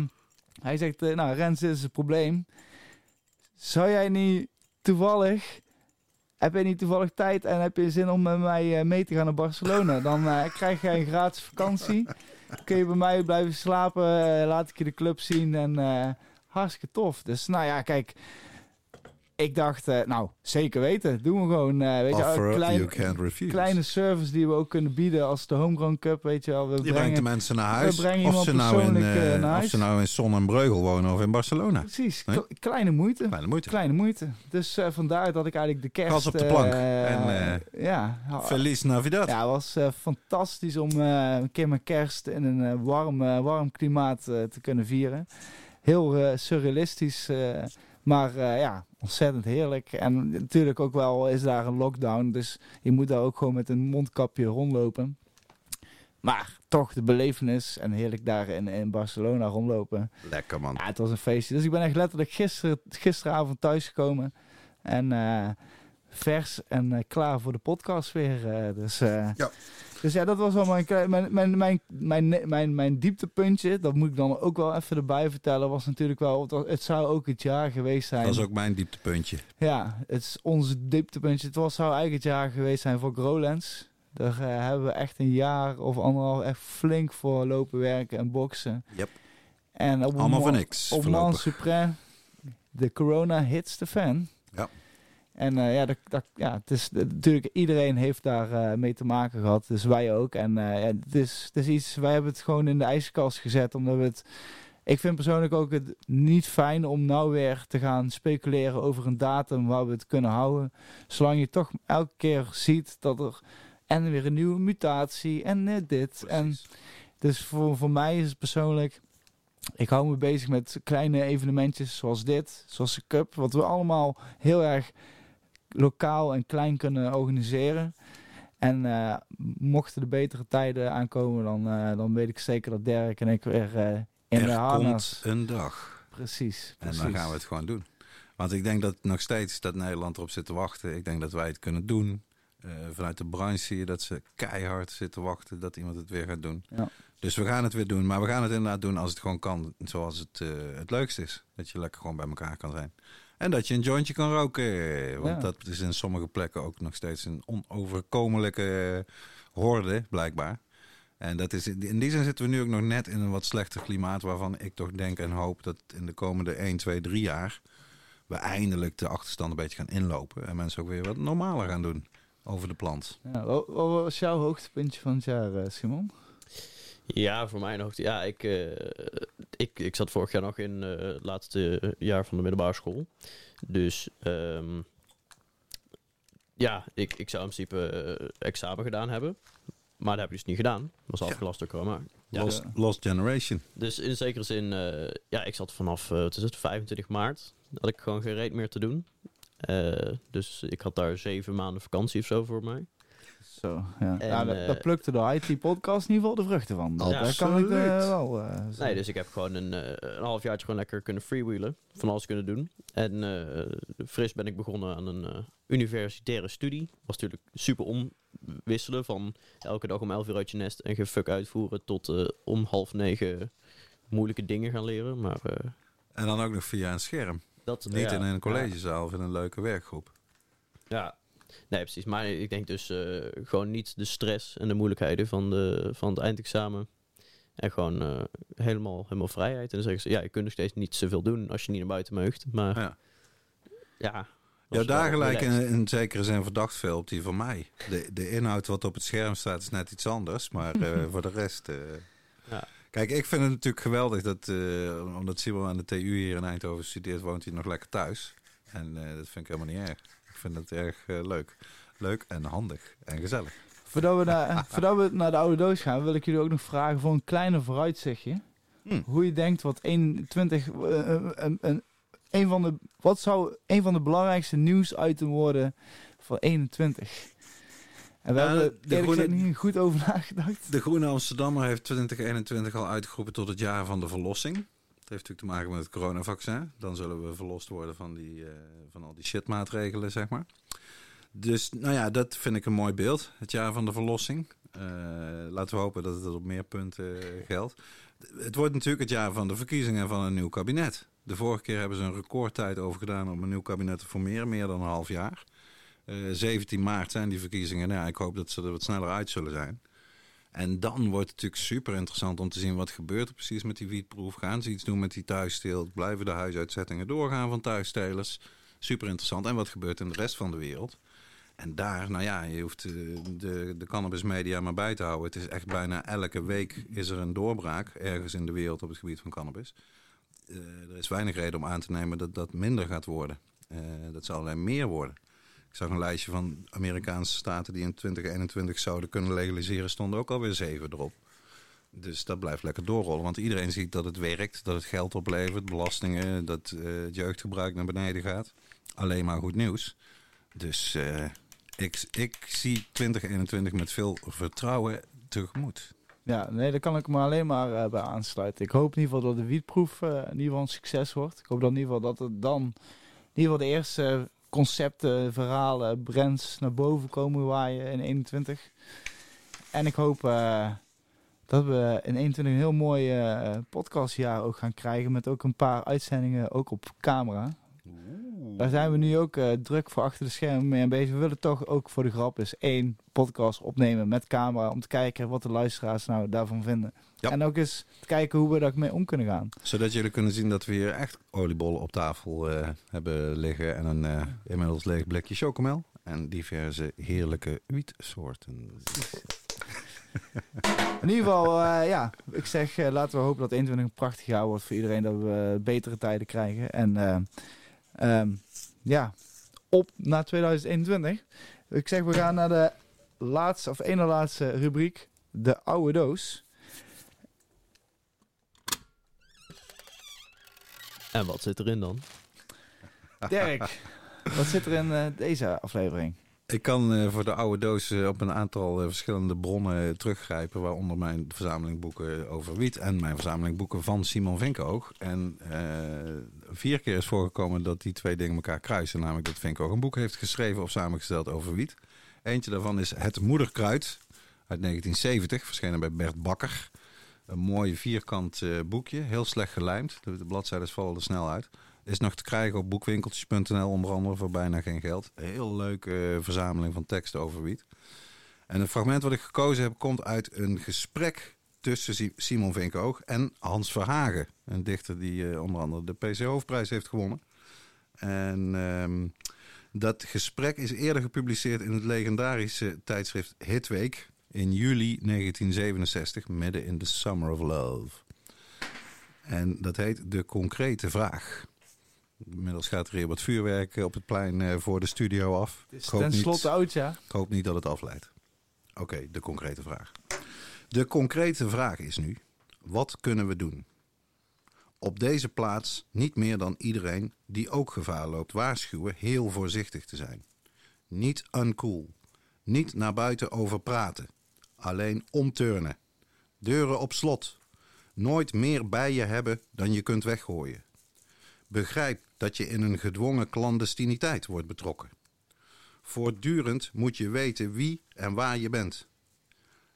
hij zegt, eh, nou Rens, dit is het probleem. Zou jij niet toevallig, heb jij niet toevallig tijd en heb je zin om met mij mee te gaan naar Barcelona? Dan krijg jij een gratis vakantie. Kun je bij mij blijven slapen, eh, laat ik je de club zien en eh, hartstikke tof. Dus nou ja, kijk, ik dacht, eh, nou zeker weten, doen we gewoon. eh, weet je, een klein- you can't refuse. kleine service die we ook kunnen bieden als de Homegrown Cup, weet je wel. We je brengt brengen de mensen naar huis. brengen Of ze, nou in, persoonlijk, eh, naar of huis. ze nou in Son en Breugel wonen of in Barcelona. Precies, Nee? kleine moeite. Kleine moeite. Kleine moeite. Dus vandaar dat ik eigenlijk de kerst... Gas op de plank. En, eh, ja, Feliz Navidad. ja, het was fantastisch om een keer mijn kerst in een warm, warm klimaat te kunnen vieren. Heel surrealistisch, maar eh, ja, ontzettend heerlijk. En natuurlijk ook wel is daar een lockdown, dus je moet daar ook gewoon met een mondkapje rondlopen. Maar toch de belevenis en heerlijk daar in, in Barcelona rondlopen. Lekker man. Ja, het was een feestje. Dus ik ben echt letterlijk gisteren, gisteravond thuisgekomen. En eh, vers en eh, klaar voor de podcast weer. eh, dus, eh, Ja. dus ja, dat was wel mijn, mijn, mijn, mijn, mijn, mijn, mijn dieptepuntje. Dat moet ik dan ook wel even erbij vertellen. Was natuurlijk wel, het, was- het zou ook het jaar geweest zijn. Dat is ook mijn dieptepuntje. Ja, het is onze dieptepuntje. Het was, zou eigenlijk het jaar geweest zijn voor Growlands. Daar hebben we echt een jaar of anderhalf echt flink voor lopen werken en boksen. Yep. En op Allemaal voor mo- niks. op Man. Supreme, de corona hits de fan. En eh, ja, dat, dat, ja, het is eh, natuurlijk iedereen heeft daar eh, mee te maken gehad, dus wij ook. En ja, het, is, het is iets, wij hebben het gewoon in de ijskast gezet, omdat we het. Ik vind persoonlijk ook het niet fijn om nou weer te gaan speculeren over een datum waar we het kunnen houden. Zolang je toch elke keer ziet dat er en weer een nieuwe mutatie en dit. En dus voor, voor mij is het persoonlijk. Ik hou me bezig met kleine evenementjes zoals dit, zoals de Cup, wat we allemaal heel erg lokaal en klein kunnen organiseren. En eh, mochten de betere tijden aankomen, dan, eh, dan weet ik zeker dat Dirk en ik weer eh, in de er harnas. komt een dag. Precies, En dan gaan we het gewoon doen. Want ik denk dat nog steeds dat Nederland erop zit te wachten. Ik denk dat wij het kunnen doen. Vanuit de branche zie je dat ze keihard zitten wachten dat iemand het weer gaat doen. Ja. Dus we gaan het weer doen. Maar we gaan het inderdaad doen als het gewoon kan. Zoals het het leukst is. Dat je lekker gewoon bij elkaar kan zijn. En dat je een jointje kan roken. Want Ja. dat is in sommige plekken ook nog steeds een onoverkomelijke eh, horde, blijkbaar. En dat is, in die zin zitten we nu ook nog net in een wat slechter klimaat. Waarvan ik toch denk en hoop dat in de komende 1, 2, 3 jaar. we eindelijk de achterstand een beetje gaan inlopen. En mensen ook weer wat normaler gaan doen over de plant. Ja, wat, was jouw hoogtepuntje van het jaar, eh, Simon? Ja, voor mij nog. Ja, ik, eh, ik, ik zat vorig jaar nog in eh, het laatste jaar van de middelbare school. Dus ehm, ja, ik, ik zou in principe eh, examen gedaan hebben. Maar dat heb ik dus niet gedaan. Dat was afgelast door corona. Ja. Lost, Lost Generation. Dus in zekere zin, eh, ja, ik zat vanaf, wat is het, 25 maart, had ik gewoon geen reet meer te doen. Eh, dus ik had daar zeven maanden vakantie of zo voor mij. Zo, ja. En, ja, daar, eh, plukte de IT-podcast in ieder geval de vruchten van. Dat, daar kan ik eh, wel uh, Nee, dus ik heb gewoon een, eh een halfjaartje gewoon lekker kunnen freewheelen. Van alles kunnen doen. En eh, fris ben ik begonnen aan een eh, universitaire studie. Was natuurlijk super omwisselen van elke dag om elf uur uit je nest en gefuck uitvoeren tot eh, om half negen moeilijke dingen gaan leren. Maar eh, En dan ook nog via een scherm. dat Niet ja, in een collegezaal of in een leuke werkgroep. Ja, nee, precies. Maar ik denk dus eh, gewoon niet de stress en de moeilijkheden van, de, van het eindexamen. En gewoon eh, helemaal, helemaal vrijheid. En dan zeggen ze, ja, je kunt nog steeds niet zoveel doen als je niet naar buiten meugt. Maar Ja. ja. dagen lijken relaxed. in, in zekere zin verdacht veel op die van mij. De, de inhoud wat op het scherm staat is net iets anders. Maar eh, voor de rest... Ja. Kijk, ik vind het natuurlijk geweldig dat... omdat Simon aan de TU hier in Eindhoven studeert... woont hij nog lekker thuis. En dat vind ik helemaal niet erg. Ik vind het erg eh, leuk. Leuk en handig en gezellig. Voordat we, naar, voordat we naar de oude doos gaan, wil ik jullie ook nog vragen voor een kleine vooruitzichtje. Hm. Hoe je denkt wat 21, eh, een, een, een van de, wat zou een van de belangrijkste nieuwsitem worden van 21? En we Ja, hebben de er groene- niet goed over nagedacht. De Groene Amsterdammer heeft 2021 al uitgeroepen tot het jaar van de verlossing. Heeft natuurlijk te maken met het coronavaccin. Dan zullen we verlost worden van, die, eh, van al die shitmaatregelen, zeg maar. Dus nou ja, dat vind ik een mooi beeld. Het jaar van de verlossing. Eh, laten we hopen dat het op meer punten eh, geldt. Het wordt natuurlijk het jaar van de verkiezingen van een nieuw kabinet. De vorige keer hebben ze een recordtijd over gedaan om een nieuw kabinet te formeren. Meer dan een half jaar. Eh, 17 maart zijn die verkiezingen. Nou ik hoop dat ze er wat sneller uit zullen zijn. En dan wordt het natuurlijk super interessant om te zien wat gebeurt er precies met die wietproef. Gaan ze iets doen met die thuissteelt? Blijven de huisuitzettingen doorgaan van thuisstelers? Super interessant. En wat gebeurt in de rest van de wereld? En daar, nou ja, je hoeft eh, de, de cannabismedia maar bij te houden. Het is echt bijna elke week is er een doorbraak ergens in de wereld op het gebied van cannabis. Eh, er is weinig reden om aan te nemen dat dat minder gaat worden. Eh, dat zal alleen meer worden. Ik zag een lijstje van Amerikaanse staten die in 2021 zouden kunnen legaliseren, stonden ook alweer zeven erop. Dus dat blijft lekker doorrollen, want iedereen ziet dat het werkt, dat het geld oplevert, belastingen, dat eh, het jeugdgebruik naar beneden gaat. Alleen maar goed nieuws. Dus eh, ik, ik zie 2021 met veel vertrouwen tegemoet. Ja, nee, daar kan ik me alleen maar eh, bij aansluiten. Ik hoop in ieder geval dat de wietproef in ieder geval een succes wordt. Ik hoop dan in ieder geval dat er dan in ieder geval de eerste concepten, verhalen, brands naar boven komen waaien in 21. En ik hoop eh, dat we in 21 een heel mooi eh, podcastjaar ook gaan krijgen met ook een paar uitzendingen ook op camera. Daar zijn we nu ook eh, druk voor achter de schermen mee aan bezig. We willen toch ook voor de grap eens één podcast opnemen met camera. Om te kijken wat de luisteraars nou daarvan vinden. Ja. En ook eens te kijken hoe we daar mee om kunnen gaan. Zodat jullie kunnen zien dat we hier echt oliebollen op tafel eh, hebben liggen. En een eh, inmiddels leeg blikje chocomel. En diverse heerlijke wietsoorten. In ieder geval, ja, ik zeg laten we hopen dat 21 een prachtig jaar wordt voor iedereen. Dat we betere tijden krijgen. En ehm, ja, op naar 2021. Ik zeg we gaan naar de laatste of ene laatste rubriek. De oude doos. En wat zit erin dan? Dirk, wat zit er in eh, deze aflevering? Ik kan eh, voor de oude doos eh, op een aantal verschillende bronnen teruggrijpen. Waaronder mijn verzameling boeken over wiet en mijn verzameling boeken van Simon Vinkoog. En eh, vier keer is voorgekomen dat die twee dingen elkaar kruisen. Namelijk dat Vinkoog een boek heeft geschreven of samengesteld over wiet. Eentje daarvan is Het Moederkruid uit 1970, verschenen bij Bert Bakker. Een mooi vierkant eh, boekje, heel slecht gelijmd. De, de bladzijden vallen er snel uit. Is nog te krijgen op boekwinkeltjes.nl onder andere voor bijna geen geld. Heel leuke eh, verzameling van teksten over wiet. En het fragment wat ik gekozen heb komt uit een gesprek tussen Si- Simon Vinkoog en Hans Verhagen. Een dichter die eh, onder andere de PC Hoofdprijs heeft gewonnen. En ehm, dat gesprek is eerder gepubliceerd in het legendarische tijdschrift Hitweek in juli 1967, midden in the Summer of Love. En dat heet De Concrete Vraag. Inmiddels gaat er hier wat vuurwerk op het plein eh, voor de studio af. Het is ten slotte oud, ja. ik hoop niet dat het afleidt. Oké, de concrete vraag. De concrete vraag is nu: wat kunnen we doen? Op deze plaats niet meer dan iedereen die ook gevaar loopt waarschuwen heel voorzichtig te zijn. Niet uncool. Niet naar buiten over praten. Alleen omturnen. Deuren op slot. Nooit meer bij je hebben dan je kunt weggooien. Begrijp dat je in een gedwongen clandestiniteit wordt betrokken. Voortdurend moet je weten wie en waar je bent.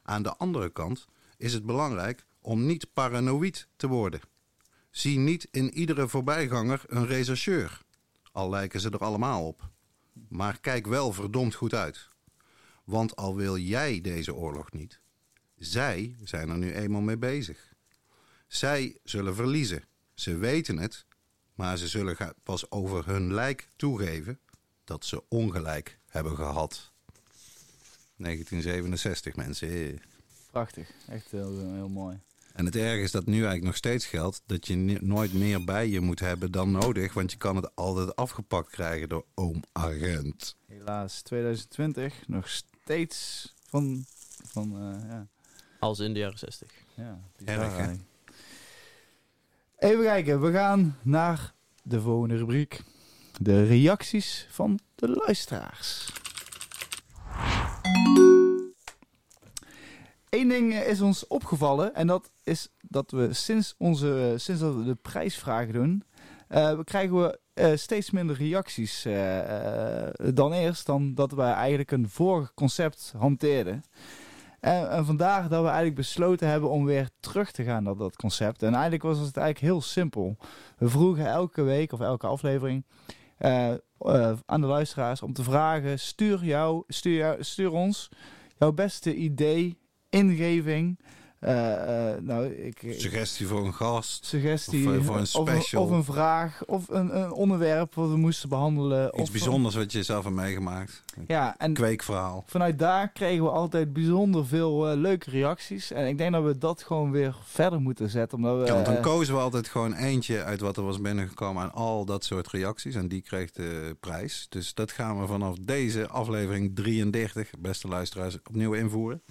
Aan de andere kant is het belangrijk om niet paranoïd te worden. Zie niet in iedere voorbijganger een rechercheur, al lijken ze er allemaal op. Maar kijk wel verdomd goed uit. Want al wil jij deze oorlog niet, zij zijn er nu eenmaal mee bezig. Zij zullen verliezen. Ze weten het, maar ze zullen pas over hun lijk toegeven dat ze ongelijk hebben gehad. 1967, mensen. Prachtig. Echt heel, heel mooi. En het erg is dat nu eigenlijk nog steeds geldt dat je nooit meer bij je moet hebben dan nodig, want je kan het altijd afgepakt krijgen door oom agent. Helaas, 2020 nog steeds van, van eh, ja, Als in de jaren 60. ja, Erg, hè? Even kijken, we gaan naar de volgende rubriek. De reacties van de luisteraars. Eén ding is ons opgevallen en dat is dat we sinds, onze, sinds dat we de prijsvragen doen, eh, krijgen we eh, steeds minder reacties eh, dan eerst, dan dat we eigenlijk een vorig concept hanteerden. En, en vandaar dat we eigenlijk besloten hebben om weer terug te gaan naar dat concept. En eigenlijk was het eigenlijk heel simpel. We vroegen elke week of elke aflevering eh, aan de luisteraars om te vragen: stuur, jou, stuur, jou, stuur ons jouw beste idee, ingeving. Eh, eh, nou, ik, Suggestie voor een gast. suggestie Of, eh, voor een special. Of, een vraag of een, een onderwerp wat we moesten behandelen. Iets of, bijzonders wat je zelf hebt meegemaakt. Ja, en Kweekverhaal. vanuit daar kregen we altijd bijzonder veel leuke reacties. En ik denk dat we dat gewoon weer verder moeten zetten. Omdat we, Ja, want dan kozen we altijd gewoon eentje uit wat er was binnengekomen aan al dat soort reacties. En die kreeg de prijs. Dus dat gaan we vanaf deze aflevering 33, beste luisteraars, opnieuw invoeren.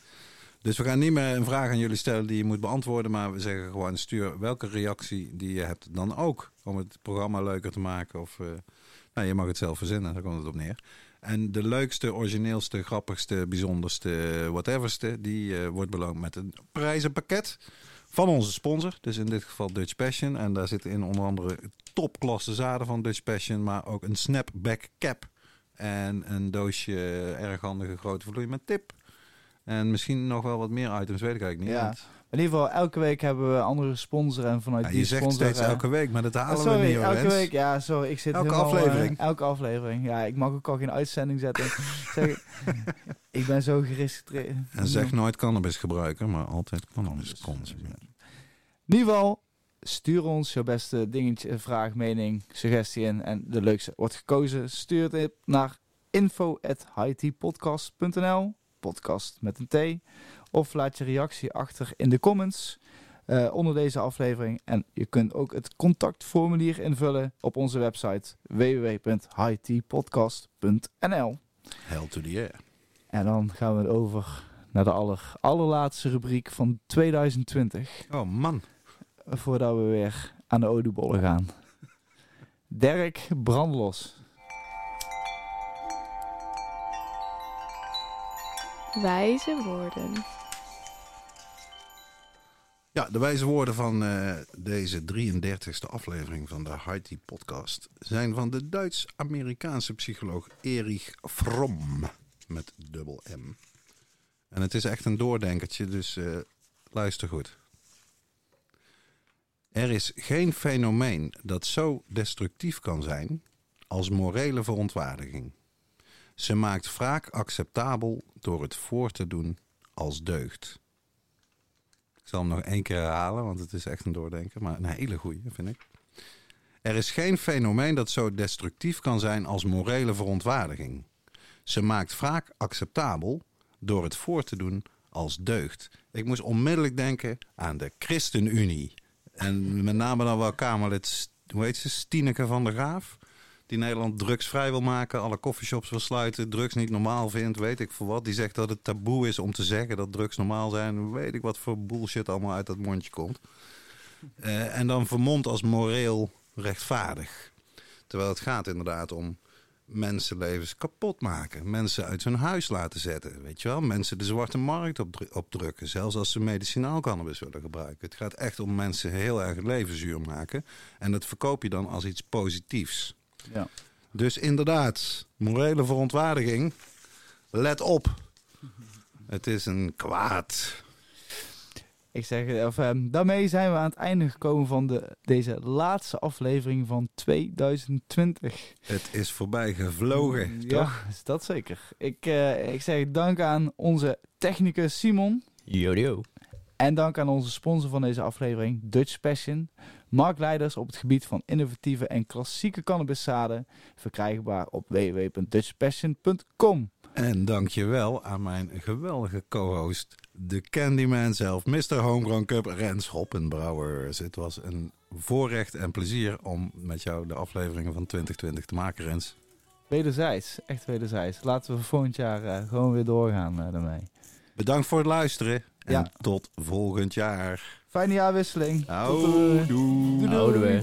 Dus we gaan niet meer een vraag aan jullie stellen die je moet beantwoorden. Maar we zeggen gewoon stuur welke reactie die je hebt dan ook. Om het programma leuker te maken. Of eh, nou, je mag het zelf verzinnen, daar komt het op neer. En de leukste, origineelste, grappigste, bijzonderste, whateverste... die eh, wordt beloond met een prijzenpakket van onze sponsor. Dus in dit geval Dutch Passion. En daar zitten in onder andere topklasse zaden van Dutch Passion... maar ook een snapback cap en een doosje erg handige grote vloei met tip... En misschien nog wel wat meer items, weet ik eigenlijk niet. Ja. want- in ieder geval, elke week hebben we andere sponsor. En vanuit Ja, die je zegt sponsor... steeds elke week, maar dat halen Oh, sorry, we niet hoor, elke week. Ja, sorry. Ik zit Elke helemaal, eh, aflevering. elke aflevering. Ja, ik mag ook al geen uitzending zetten. zeg, ik ben zo geregistreerd. En zeg nooit cannabis gebruiken, maar altijd cannabis consumeren. In ieder geval, stuur ons jouw beste dingetje, vraag, mening, suggestie in. En de leukste wordt gekozen. Stuur het naar info.hightpodcast.nl Podcast met een T. Of laat je reactie achter in de comments eh, onder deze aflevering. En je kunt ook het contactformulier invullen op onze website www.hightpodcast.nl Hell to the air. En dan gaan we over naar de aller, allerlaatste rubriek van 2020 Oh man. voordat we weer aan de oliebollen gaan. Dirk Brandlos. Wijze woorden. Ja, de wijze woorden van eh, deze 33e aflevering van de Haiti podcast zijn van de Duits-Amerikaanse psycholoog Erich Fromm met dubbel M. En het is echt een doordenkertje, dus eh, luister goed. Er is geen fenomeen dat zo destructief kan zijn als morele verontwaardiging. Ze maakt wraak acceptabel door het voor te doen als deugd. Ik zal hem nog één keer herhalen, want het is echt een doordenker. Maar een hele goeie, vind ik. Er is geen fenomeen dat zo destructief kan zijn als morele verontwaardiging. Ze maakt wraak acceptabel door het voor te doen als deugd. Ik moest onmiddellijk denken aan de ChristenUnie. En met name dan wel Kamerlid, hoe heet ze, Stineke van der Graaf. Die Nederland drugsvrij wil maken, alle coffeeshops wil sluiten, drugs niet normaal vindt, weet ik voor wat. Die zegt dat het taboe is om te zeggen dat drugs normaal zijn. Weet ik wat voor bullshit allemaal uit dat mondje komt. Eh, en dan vermomd als moreel rechtvaardig. Terwijl het gaat inderdaad om mensenlevens kapot maken. Mensen uit hun huis laten zetten. Weet je wel? Mensen de zwarte markt opdru- opdrukken. Zelfs als ze medicinaal cannabis willen gebruiken. Het gaat echt om mensen heel erg het leven zuur maken. En dat verkoop je dan als iets positiefs. Ja. Dus inderdaad, morele verontwaardiging. Let op. Het is een kwaad. Ik zeg, of, ehm, daarmee zijn we aan het einde gekomen van de, deze laatste aflevering van 2020. Het is voorbij gevlogen, ja, toch? is dat zeker. Ik, eh, ik zeg dank aan onze technicus Simon. Jodio. En dank aan onze sponsor van deze aflevering, Dutch Passion. Marktleiders op het gebied van innovatieve en klassieke cannabiszaden. Verkrijgbaar op www.dutchpassion.com. En dankjewel aan mijn geweldige co-host, de Candyman zelf, Mr. Homegrown Cup, Rens Hoppenbrouwers. Het was een voorrecht en plezier om met jou de afleveringen van 2020 te maken, Rens. Wederzijds, echt wederzijds. Laten we volgend jaar eh, gewoon weer doorgaan eh, daarmee. Bedankt voor het luisteren en Ja. tot volgend jaar. Fijne jaarwisseling. Houdoe. doei. Houden we.